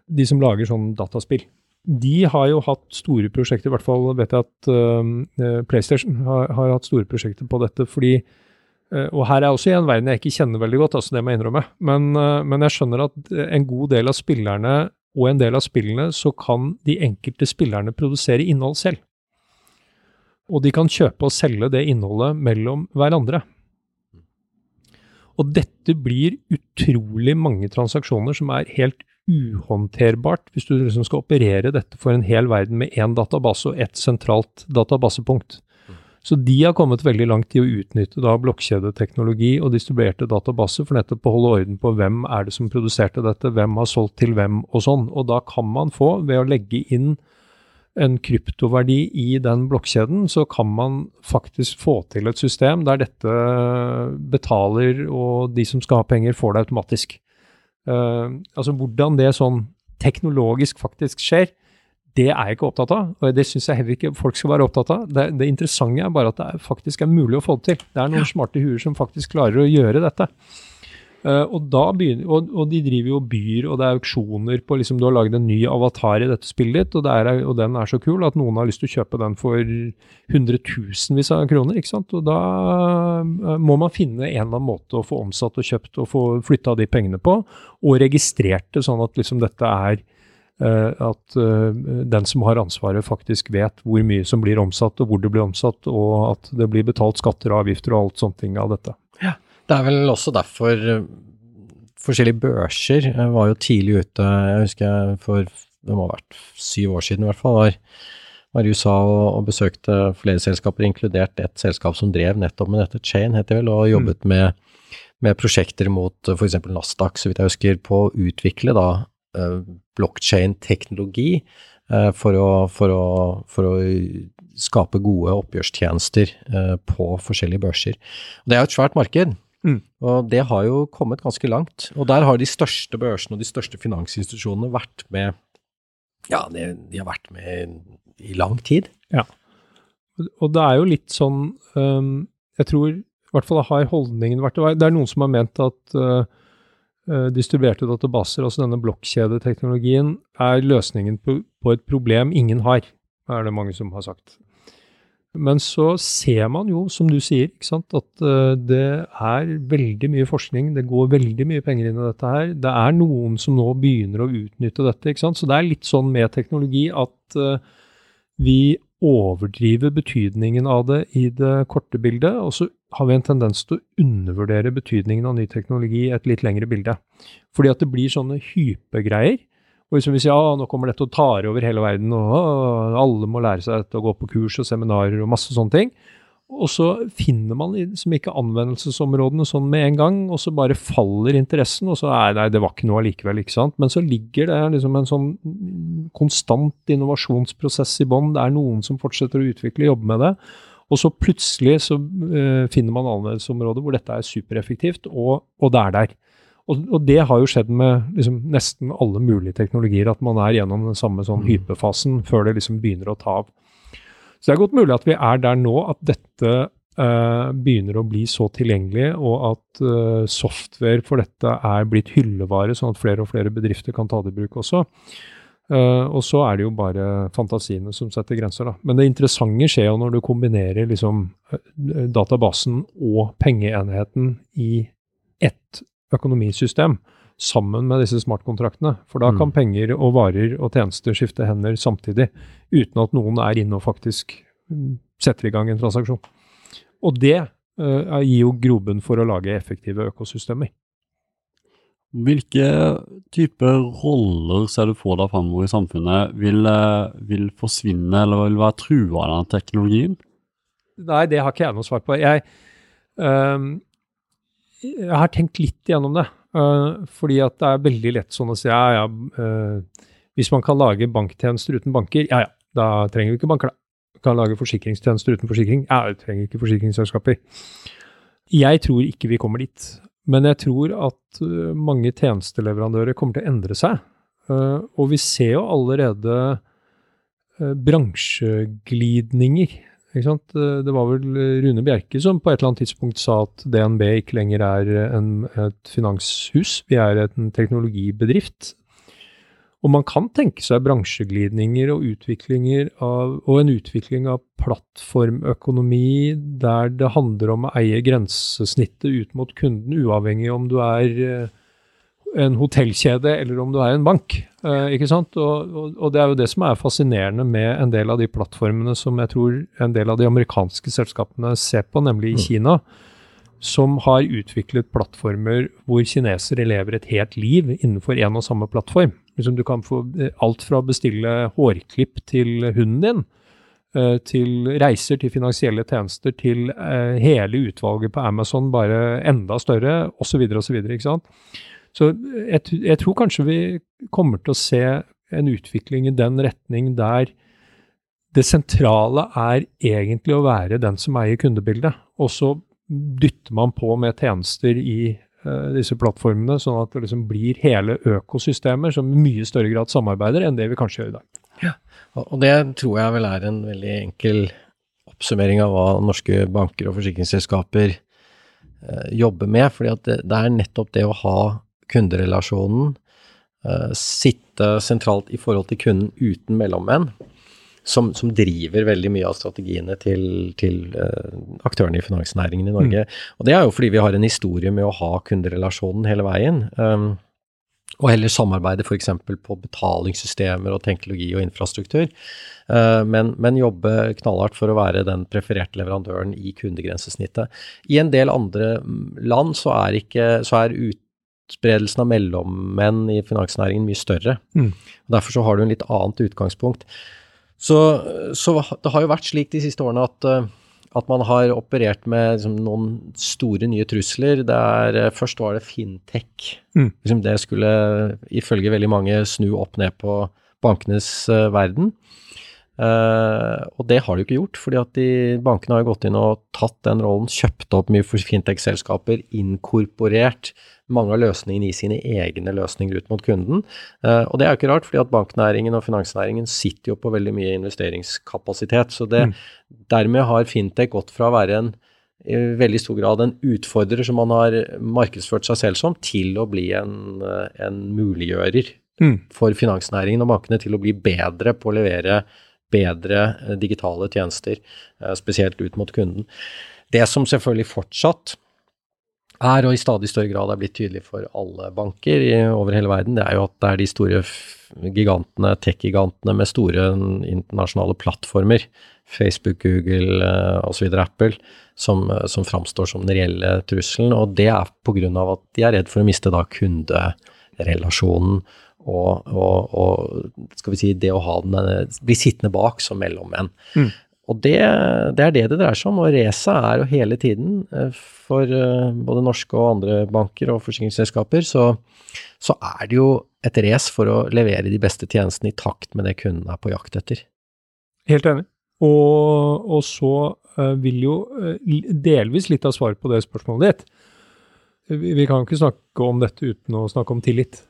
de som lager sånn dataspill. De har jo hatt store prosjekter, i hvert fall vet jeg at uh, PlayStation har, har, hatt store prosjekter på dette. fordi uh, Og her er også i en verden jeg ikke kjenner veldig godt, altså det må jeg innrømme. Men, uh, men jeg skjønner at en god del av spillerne og en del av spillene, så kan de enkelte spillerne produsere innhold selv. Og de kan kjøpe og selge det innholdet mellom hverandre. Og dette blir utrolig mange transaksjoner som er helt uhåndterbart hvis du liksom skal operere dette for en hel verden med én database og ett sentralt databasepunkt. Så de har kommet veldig langt i å utnytte da blokkjedeteknologi og distribuerte databaser for nettopp å holde orden på hvem er det som produserte dette, hvem har solgt til hvem og sånn. Og da kan man få, ved å legge inn en kryptoverdi i den blokkjeden, så kan man faktisk få til et system der dette betaler, og de som skal ha penger, får det automatisk. Uh, altså hvordan det sånn teknologisk faktisk skjer, det er jeg ikke opptatt av. Og det syns jeg heller ikke folk skal være opptatt av. Det, det interessante er bare at det er, faktisk er mulig å få det til. Det er noen ja. smarte huer som faktisk klarer å gjøre dette. Uh, og, begynner, og, og, de driver jo byer, og det er auksjoner på liksom, Du har laget en ny avatar i dette spillet ditt, og, er, og, den er så kul at noen har lyst til å kjøpe den for hundretusenvis av kroner. ikke sant? Og da uh, må man finne en eller annen måte å få omsatt og kjøpt og få flytta de pengene på, og registrert det sånn at liksom dette er uh, at den som har ansvaret, faktisk vet hvor mye som blir omsatt, og hvor det blir omsatt, og at det blir betalt skatter og avgifter og alt sånne ting av dette. Det er vel også derfor eh, forskjellige børser var jo tidlig ute. Jeg husker for det må ha vært syv år siden i hvert fall, var, var i USA og, og, besøkte flere selskaper, inkludert et selskap som drev nettopp med dette, Chain heter det vel, og jobbet mm. med, med, prosjekter mot f.eks. Nasdaq, så vidt jeg husker, på å utvikle da blockchain-teknologi uh, for, for, for, å skape gode oppgjørstjenester på forskjellige børser. Og det er jo et svært marked. Mm. Og det har jo kommet ganske langt. Og der har de største børsene og de største finansinstitusjonene vært med Ja, de, de har vært med i lang tid. Ja. Og det er jo litt sånn um, Jeg tror i hvert fall har holdningen vært Det er noen som har ment at uh, distribuerte databaser, altså denne blokkjedeteknologien, er løsningen på, på, et problem ingen har, er det mange som har sagt. Men så ser man jo, som du sier, at uh, det er veldig mye forskning, det går veldig mye penger inn i dette her. Det er noen som nå begynner å utnytte dette. ikke sant? Så det er litt sånn med teknologi at uh, vi overdriver betydningen av det i det korte bildet, og så har vi en tendens til å undervurdere betydningen av ny teknologi i et litt lengre bilde. Fordi at det blir sånne hypegreier. Og vi sier ja, nå kommer dette og tar over hele verden, og alle må lære seg dette og gå på kurs og seminarer og masse sånne ting, og så finner man liksom ikke anvendelsesområdene sånn med en gang, og så bare faller interessen, og så er nei, det var ikke noe allikevel, ikke sant. Men så ligger det liksom en sånn konstant innovasjonsprosess i bånn. Det er noen som fortsetter å utvikle, jobbe med det. Og så plutselig så uh, finner man anvendelsesområder hvor dette er supereffektivt, og, og det er der. Og, og, det har jo skjedd med liksom, nesten alle mulige teknologier, at man er gjennom den samme sånn mm. hypefasen før det liksom begynner å ta av. Så det er godt mulig at vi er der nå at dette uh, begynner å bli så tilgjengelig, og at uh, software for dette er blitt hyllevare, sånn at flere og flere bedrifter kan ta det i bruk også. Uh, og så er det jo bare fantasiene som setter grenser, da. Men det interessante skjer jo når du kombinerer liksom databasen og pengeenheten i ett økonomisystem sammen med disse smartkontraktene. For da kan mm. penger og varer og tjenester skifte hender samtidig, uten at noen er inne og faktisk mm, setter i gang en transaksjon. Og det uh, gir jo grobunn for å lage effektive økosystemer. Hvilke typer roller ser du for deg framover i samfunnet vil, eh, vil, forsvinne eller vil være trua av den teknologien? Nei, det har ikke jeg noe svar på. Jeg, uh, jeg har tenkt litt gjennom det. Uh, fordi at det er veldig lett sånn å si ja, ja, uh, hvis man kan lage banktjenester uten banker, ja ja, da trenger vi ikke banker, da. Kan lage forsikringstjenester uten forsikring, ja, vi trenger ikke forsikringsselskaper. Jeg tror ikke vi kommer dit. Men jeg tror at uh, mange tjenesteleverandører kommer til å endre seg. og vi ser jo allerede bransjeglidninger det var vel eh, Rune Bjerke som på et eller annet tidspunkt sa at DNB ikke lenger er en, et finanshus, vi er en teknologibedrift. Og man kan tenke seg bransjeglidninger og, av, og en utvikling av plattformøkonomi der det handler om å eie grensesnittet ut mot kunden, uavhengig om du er eh, en hotellkjede eller om du er en bank. Eh, ikke sant? Og, og, og, det er jo det som er fascinerende med en del av de plattformene som jeg tror en del av de amerikanske selskapene ser på, nemlig i mm. Kina. Som har utviklet plattformer hvor kinesere lever et helt liv innenfor én og samme plattform. Liksom du kan få eh, alt fra å bestille hårklipp til hunden din, eh, til reiser til finansielle tjenester, til hele utvalget på Amazon bare enda større, osv., osv. Ikke sant? Så jeg, jeg, tror kanskje vi kommer til å se en utvikling i den retning der det sentrale er egentlig å være den som eier kundebildet. Og så dytter man på med tjenester i uh, disse plattformene, sånn at det liksom blir hele økosystemer som i mye større grad samarbeider enn det vi kanskje gjør i dag. Ja, og det tror jeg vel er en veldig enkel oppsummering av hva norske banker og forsikringsselskaper uh, jobber med. fordi det, det er nettopp det å ha kunderelasjonen, uh, sitte sentralt i forhold til kunden uten mellommenn, som, som, driver veldig mye av strategiene til, til uh, aktørene i finansnæringen i Norge. Mm. Og det er jo fordi vi har en historie med å ha kunderelasjonen hele veien. Um, og heller samarbeide f.eks. på betalingssystemer og teknologi og infrastruktur. Uh, men, men, jobbe knallhardt for å være den prefererte leverandøren i kundegrensesnittet. I en del andre mm, land så er, ikke, så er ut, utbredelsen av mellommenn i finansnæringen mye større. Mm. Derfor så har du en litt annet utgangspunkt. Så, så, det har jo vært slik de siste årene at, eh, at man har operert med liksom, noen store nye trusler. Der, eh, først var det fintech. Mm. Liksom det skulle ifølge veldig mange snu opp ned på bankenes uh, verden. Uh, og det har de jo ikke gjort, fordi at de, bankene har gått inn og tatt den rollen, kjøpt opp mye fintech-selskaper, inkorporert mange av løsningene i sine egne løsninger ut mot kunden. Uh, og det er jo ikke rart, fordi at banknæringen og finansnæringen sitter jo på veldig mye investeringskapasitet. Så det, mm. dermed har fintech gått fra å være en i veldig stor grad en utfordrer som man har markedsført seg selv som, til å bli en, en muliggjører Mm. for finansnæringen og bankene til å bli bedre på å levere bedre eh, digitale tjenester, eh, spesielt ut mot kunden. Det som selvfølgelig fortsatt er, og i stadig større grad er blitt tydelig for alle banker i, over hele verden, det er jo at det er de store gigantene, tech-gigantene med store internasjonale plattformer, Facebook, Google eh, osv., Apple, som, som framstår som den reelle trusselen. Og det er pga. at de er redd for å miste da kunderelasjonen og, og, og skal vi si, det å ha den, eh, bli sittende bak som mellommenn. Mm. Og det, det er det det dreier seg om. Og racet er jo hele tiden, eh, for eh, både norske og andre banker og forsikringsselskaper, så, så er det jo et race for å levere de beste tjenestene i takt med det kunden er på jakt etter. Helt enig. Og, og så vil jo delvis litt av svaret på det spørsmålet ditt vi, vi kan ikke snakke om dette uten å snakke om tillit.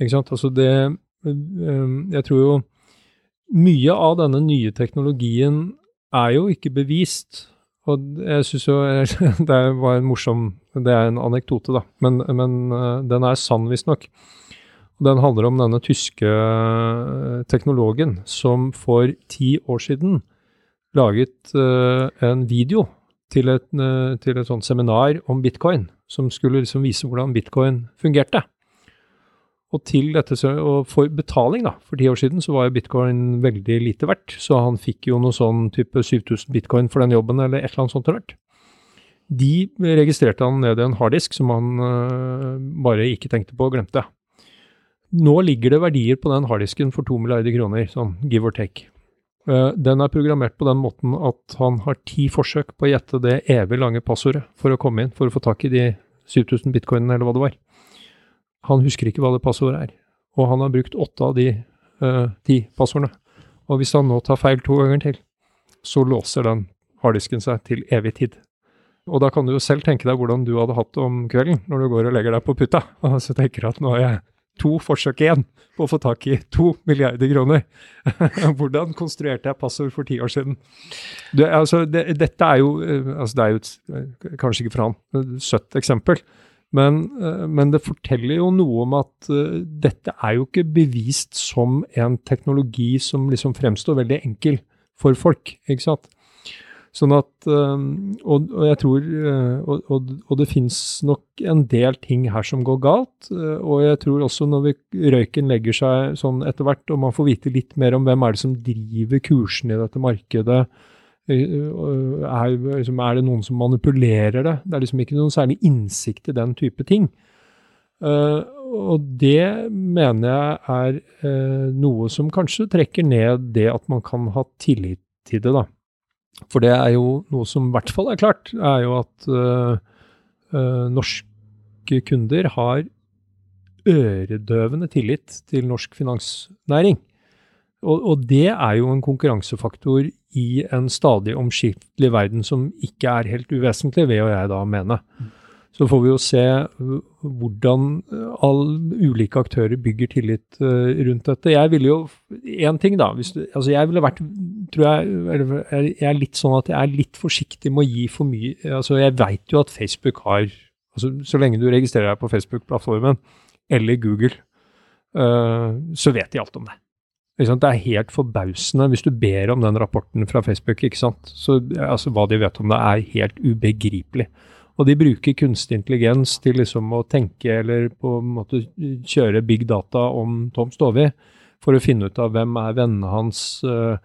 Ikke sant? Altså det eh, Jeg tror jo mye av denne nye teknologien er jo ikke bevist. Og jeg syns jo det var en morsom Det er en anekdote, da, men, men eh, den er sann, visstnok. Den handler om denne tyske eh, teknologen som for ti år siden laget en video til et, til et sånt seminar om bitcoin, som skulle liksom vise hvordan bitcoin fungerte. Og, til dette, og for betaling, da, for ti år siden så var jo bitcoin veldig lite verdt, så han fikk jo noe sånn type 7000 bitcoin for den jobben, eller et eller annet sånt rart. De registrerte han ned i en harddisk som han eh, bare ikke tenkte på og glemte. Nå ligger det verdier på den harddisken for to milliarder kroner, sånn give or take. Eh, Den er programmert på den måten at han har ti forsøk på å gjette det evig lange passordet for å komme inn, for å få tak i de 7000 bitcoinene, eller hva det var. Han husker ikke hva det passordet er, og han har brukt åtte av de uh, ti passordene. Og hvis han nå tar feil to ganger til, så låser den harddisken seg til evig tid. Og da kan du jo selv tenke deg hvordan du hadde hatt det om kvelden når du går og legger deg på putta, og så tenker du at nå har jeg to forsøk igjen på å få tak i to milliarder kroner. Hvordan konstruerte jeg passord for ti år siden? Det, altså, det, dette er jo eh, altså Det er jo et, eh, kanskje ikke for han, søtt eksempel. Men, eh, men det forteller jo noe om at eh, dette er jo ikke bevist som en teknologi som liksom fremstår veldig enkel for folk, ikke sant? Sånn at eh, Og, og jeg tror Og, og, og det finnes nok en del ting her som går galt. Og jeg tror også når vi, røyken legger seg sånn etter hvert, og man får vite litt mer om hvem er det som driver kursen i dette markedet, er, liksom, er det noen som manipulerer det? Det er liksom ikke noen særlig innsikt i den type ting. Uh, og det mener jeg er uh, noe som kanskje trekker ned det at man kan ha tillit til det, da. For det er jo noe som i hvert fall er klart, er jo at uh, norske kunder har øredøvende tillit til norsk finansnæring. Og, og det er jo en konkurransefaktor i en stadig omskiftelig verden som ikke er helt uvesentlig, vil jo jeg da mene. Så får vi jo se hvordan alle ulike aktører bygger tillit uh, rundt dette. Jeg ville jo Én ting, da. Hvis du, altså jeg ville vært tror jeg, eller jeg er litt sånn at jeg er litt forsiktig med å gi for mye altså Jeg veit jo at Facebook har altså Så lenge du registrerer deg på Facebook-plattformen eller Google, så vet de alt om det. Det er helt forbausende hvis du ber om den rapporten fra Facebook. ikke sant? Så altså, Hva de vet om det, er helt ubegripelig. Og de bruker kunstig intelligens til liksom å tenke eller på en måte kjøre big data om Tom Stovi for å finne ut av hvem er vennene hans. Uh,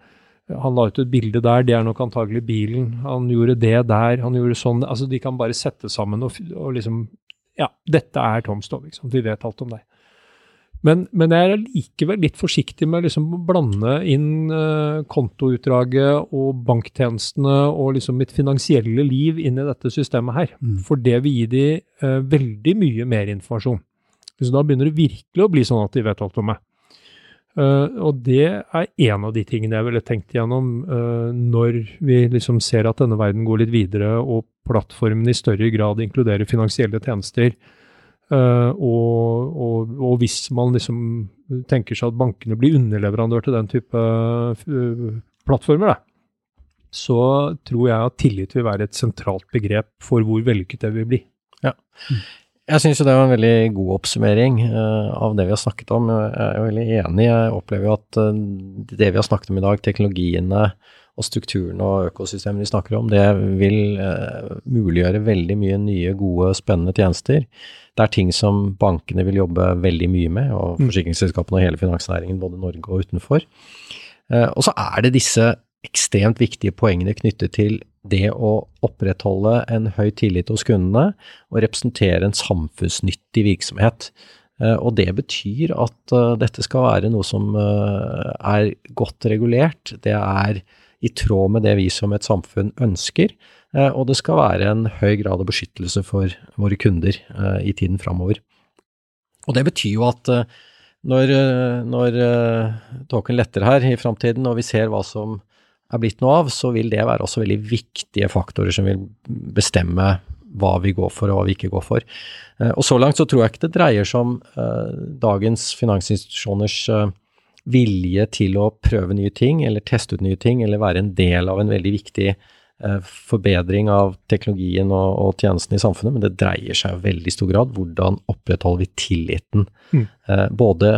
han la ut et bilde der, det er nok antagelig bilen. Han gjorde det der, han gjorde sånn. Altså, de kan bare sette sammen og, og liksom Ja, dette er Tom Stovi. Vi vet alt om deg. Men, men jeg er likevel litt forsiktig med liksom å blande inn uh, kontoutdraget og banktjenestene og liksom mitt finansielle liv inn i dette systemet her. Mm. For det vil gi de uh, veldig mye mer informasjon. Så da begynner det virkelig å bli sånn at de vet alt om meg. Uh, og det er en av de tingene jeg ville tenkt igjennom uh, når vi liksom ser at denne verden går litt videre og plattformen i større grad inkluderer finansielle tjenester. Uh, og, og, og, hvis man liksom tenker seg at bankene blir underleverandør til den type plattformer, da, så tror jeg at tillit vil være et sentralt begrep for hvor vellykket det vil bli. Ja. Jeg syns det var en veldig god oppsummering uh, av det vi har snakket om. Jeg er veldig enig. Jeg opplever jo at uh, det vi har snakket om i dag, teknologiene og strukturene og økosystemene vi snakker om, det vil uh, muliggjøre veldig mye nye, gode, spennende tjenester. Det er ting som bankene vil jobbe veldig mye med, og mm. forsikringsselskapene og hele finansnæringen, både Norge og utenfor. og så er det disse ekstremt viktige poengene knyttet til det å opprettholde en høy tillit hos kundene og representere en samfunnsnyttig virksomhet. Eh, og det betyr at eh, dette skal være noe som eh, er godt regulert. Det er i tråd med det vi som et samfunn ønsker. Og det skal være en høy grad av beskyttelse for våre kunder i tiden framover. Og det betyr jo at når, når tåken letter her i framtiden, og vi ser hva som er blitt noe av, så vil det være også veldig viktige faktorer som vil bestemme hva vi går for og hva vi ikke går for. Eh, og så langt så tror jeg ikke det dreier seg om dagens finansinstitusjoners vilje til å prøve nye ting, eller teste ut nye ting, eller være en del av en veldig viktig uh, forbedring av teknologien og, og tjenesten i samfunnet, men det dreier seg i veldig stor grad hvordan opprettholder vi tilliten. Mm. både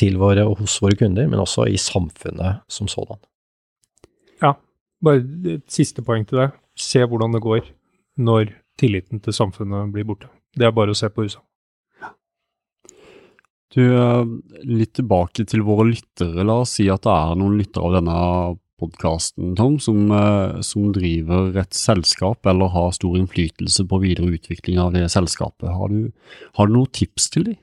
til våre og hos våre kunder, men også i samfunnet som sådan. Ja, bare et siste poeng til deg. Se hvordan det går når tilliten til samfunnet blir borte. Det er bare å se på USA. Du, eh, litt tilbake til våre lyttere. La oss si at det er noen lyttere av denne podkasten, Tom, som, eh, som, driver et selskap eller har stor innflytelse på videre utvikling av det selskapet. Har du, har du noen tips til dem?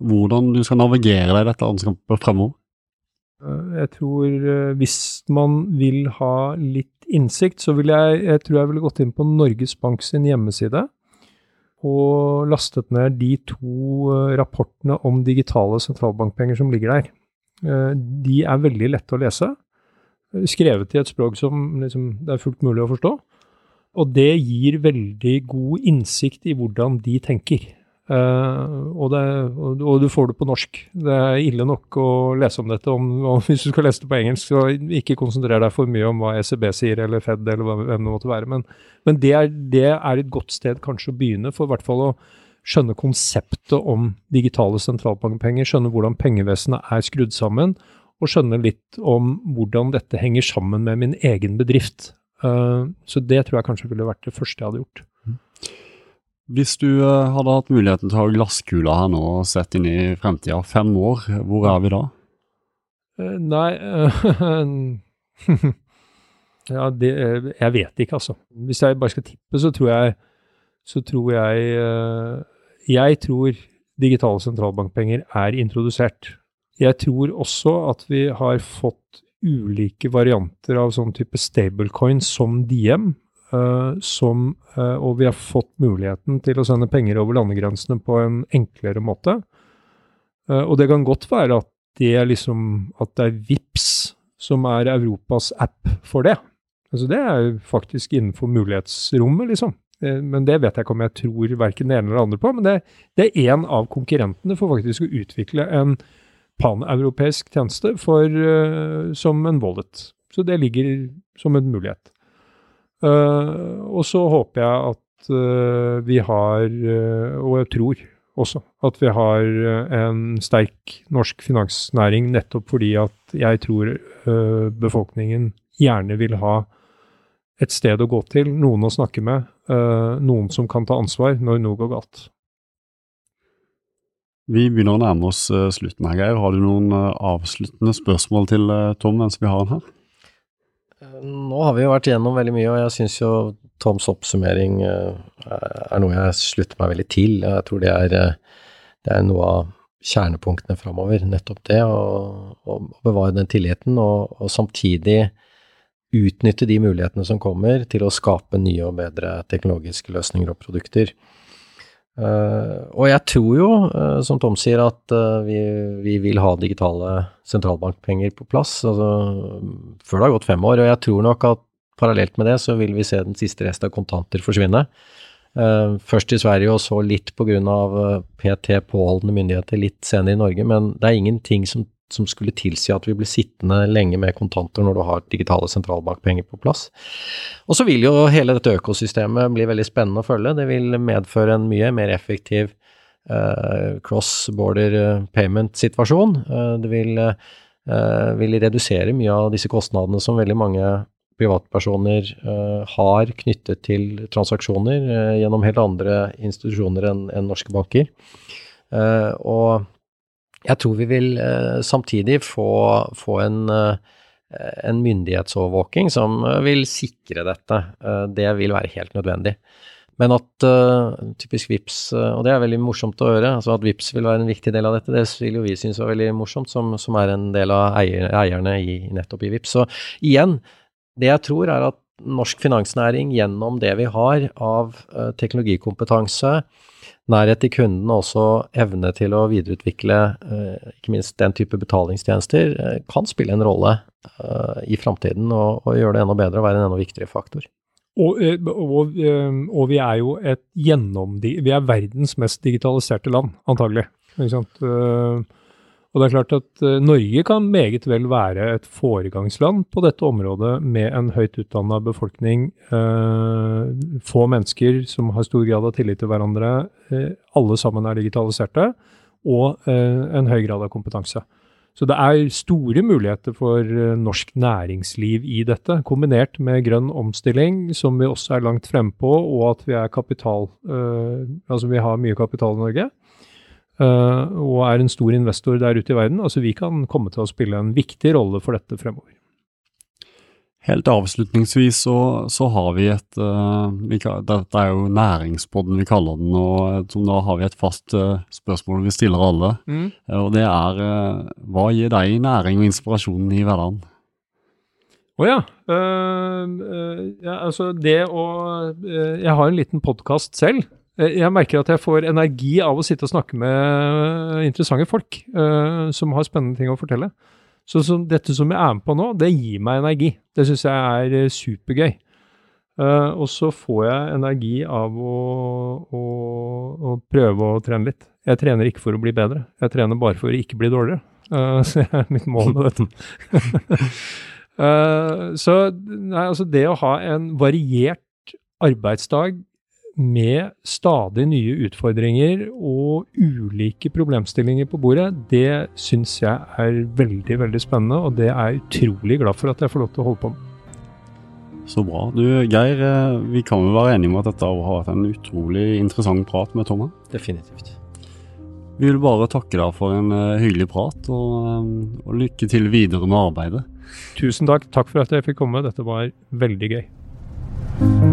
Hvordan du skal navigere deg i dette landskapet fremover? Eh, jeg tror hvis man vil ha litt innsikt, så vil jeg, jeg tror jeg ville gått inn på Norges Bank sin hjemmeside og lastet ned de to eh, rapportene om digitale sentralbankpenger som ligger der. De er veldig lette å lese, skrevet i et språk som liksom, det er fullt mulig å forstå. Og det gir veldig god innsikt i hvordan de tenker. Uh, og, det, og, du får det på norsk. Det er ille nok å lese om dette. Om, om, hvis du skal lese det på engelsk, så ikke konsentrer deg for mye om hva ECB sier, eller Fed, eller hvem det måtte være. Men, men det, er, det, er, et godt sted kanskje å begynne, for i hvert fall å skjønne konseptet om digitale sentralbankpenger, skjønne hvordan pengevesenet er skrudd sammen, og skjønne litt om hvordan dette henger sammen med min egen bedrift. Uh, så det tror jeg kanskje ville vært det første jeg hadde gjort. Hvis du eh, hadde hatt muligheten til å ha glasskula her nå og sett inn i fremtida, fem år, hvor er vi da? Uh, nei uh, Ja, det Jeg vet ikke, altså. Hvis jeg bare skal tippe, så tror jeg Så tror jeg uh, Jeg tror digitale sentralbankpenger er introdusert. Jeg tror også at vi har fått ulike varianter av sånn type stablecoins som Diem, som, uh, og vi har fått muligheten til å sende penger over landegrensene på en enklere måte. Uh, og det kan godt være at det er liksom at det er VIPS som er Europas app for det. Altså det er faktisk innenfor mulighetsrommet, liksom. Men det vet jeg ikke om jeg tror verken det ene eller andre på. Men det, det er én av konkurrentene for faktisk å utvikle en paneuropeisk tjeneste for, som en wallet. Så det ligger som en mulighet. Uh, og så håper jeg at uh, vi har, uh, og jeg tror også, at vi har en sterk norsk finansnæring nettopp fordi at jeg tror befolkningen gjerne vil ha et sted å gå til, noen å snakke med, noen som kan ta ansvar når noe går galt. Vi begynner å nærme oss slutten her, Geir. Har du noen avsluttende spørsmål til Tom mens vi har han her? Nå har vi jo vært igjennom veldig mye, og jeg syns jo Toms oppsummering eh, er noe jeg slutter meg veldig til. Jeg tror det er, eh, det er noe av kjernepunktene framover. Nettopp det å, bevare den tilliten, og, og, samtidig utnytte de mulighetene som kommer til å skape nye og bedre teknologiske løsninger og produkter. Uh, og jeg tror jo, uh, som Tom sier, at uh, vi, vi, vil ha digitale sentralbankpenger på plass altså, før det har gått fem år. Og jeg tror nok at parallelt med det så vil vi se den siste rest av kontanter forsvinne. først i Sverige og så litt pga. PT påholdende myndigheter litt senere i Norge, men det er ingenting som som skulle tilsi at vi blir sittende lenge med kontanter når du har digitale sentralbankpenger på plass. Og så vil jo hele dette økosystemet bli veldig spennende å følge. Det vil medføre en mye mer effektiv uh, cross-border eh, payment-situasjon. Uh, det vil, uh, vil, redusere mye av disse kostnadene som veldig mange privatpersoner har knyttet til transaksjoner gjennom helt andre institusjoner enn en norske banker. og jeg tror vi vil eh, samtidig få, få en, eh, en, myndighetsovervåking som eh, vil sikre dette. det vil være helt nødvendig. Men at typisk VIPS, og det er veldig morsomt å høre, altså at VIPS vil være en viktig del av dette, det vil jo vi synes var veldig morsomt, som, som er en del av eier, eierne i, nettopp i VIPS. Så igjen, det jeg tror er at norsk finansnæring gjennom det vi har av teknologikompetanse, nærhet til kunden og også evne til å videreutvikle eh, ikke minst den type betalingstjenester, eh, kan spille en rolle eh, i framtiden og, og, gjøre det enda bedre og være en enda viktigere faktor. Og, og, og vi er jo et gjennom... Vi er verdens mest digitaliserte land, antagelig. Ikke sant? Og det er klart at uh, Norge kan meget vel være et foregangsland på dette området med en høyt utdanna befolkning, eh, få mennesker som har stor grad av tillit til hverandre, eh, alle sammen er digitaliserte, og en høy grad av kompetanse. Så det er store muligheter for norsk næringsliv i dette, kombinert med grønn omstilling, som vi også er langt fremme på, og at vi kapital, altså vi har mye kapital i Norge. Uh, og er en stor investor der ute i verden. Altså Vi kan komme til å spille en viktig rolle for dette fremover. Helt avslutningsvis så, så har vi et uh, vi, Dette er jo næringspodden vi kaller den, og som da har vi et fast uh, spørsmål vi stiller alle. Mm. og det er hva gir deg næring og inspirasjon i hverdagen? Å oh, ja. ja. Altså det å Jeg har en liten podkast selv Eh, jeg merker at jeg får energi av å sitte og snakke med interessante folk uh, som har spennende ting å fortelle. Så, så, dette som jeg er med på nå, det gir meg energi. Det syns jeg er uh, supergøy. Uh, og så får jeg energi av å, å, å, prøve å trene litt. Jeg trener ikke for å bli bedre, jeg trener bare for å ikke bli dårligere. så det er mitt mål med dette. så nei, altså det å ha en variert arbeidsdag med stadig nye utfordringer og ulike problemstillinger på bordet, det syns jeg er veldig, veldig spennende, og det er jeg utrolig glad for at jeg får lov til å holde på med. Så bra. Du Geir, eh, vi kan vel være enige om at dette har vært en utrolig interessant prat med Tommy? Definitivt. Vi vil bare takke deg for en uh, hyggelig prat, og, um, og lykke til videre med arbeidet. Tusen takk. Takk for at jeg fikk komme. Dette var veldig gøy.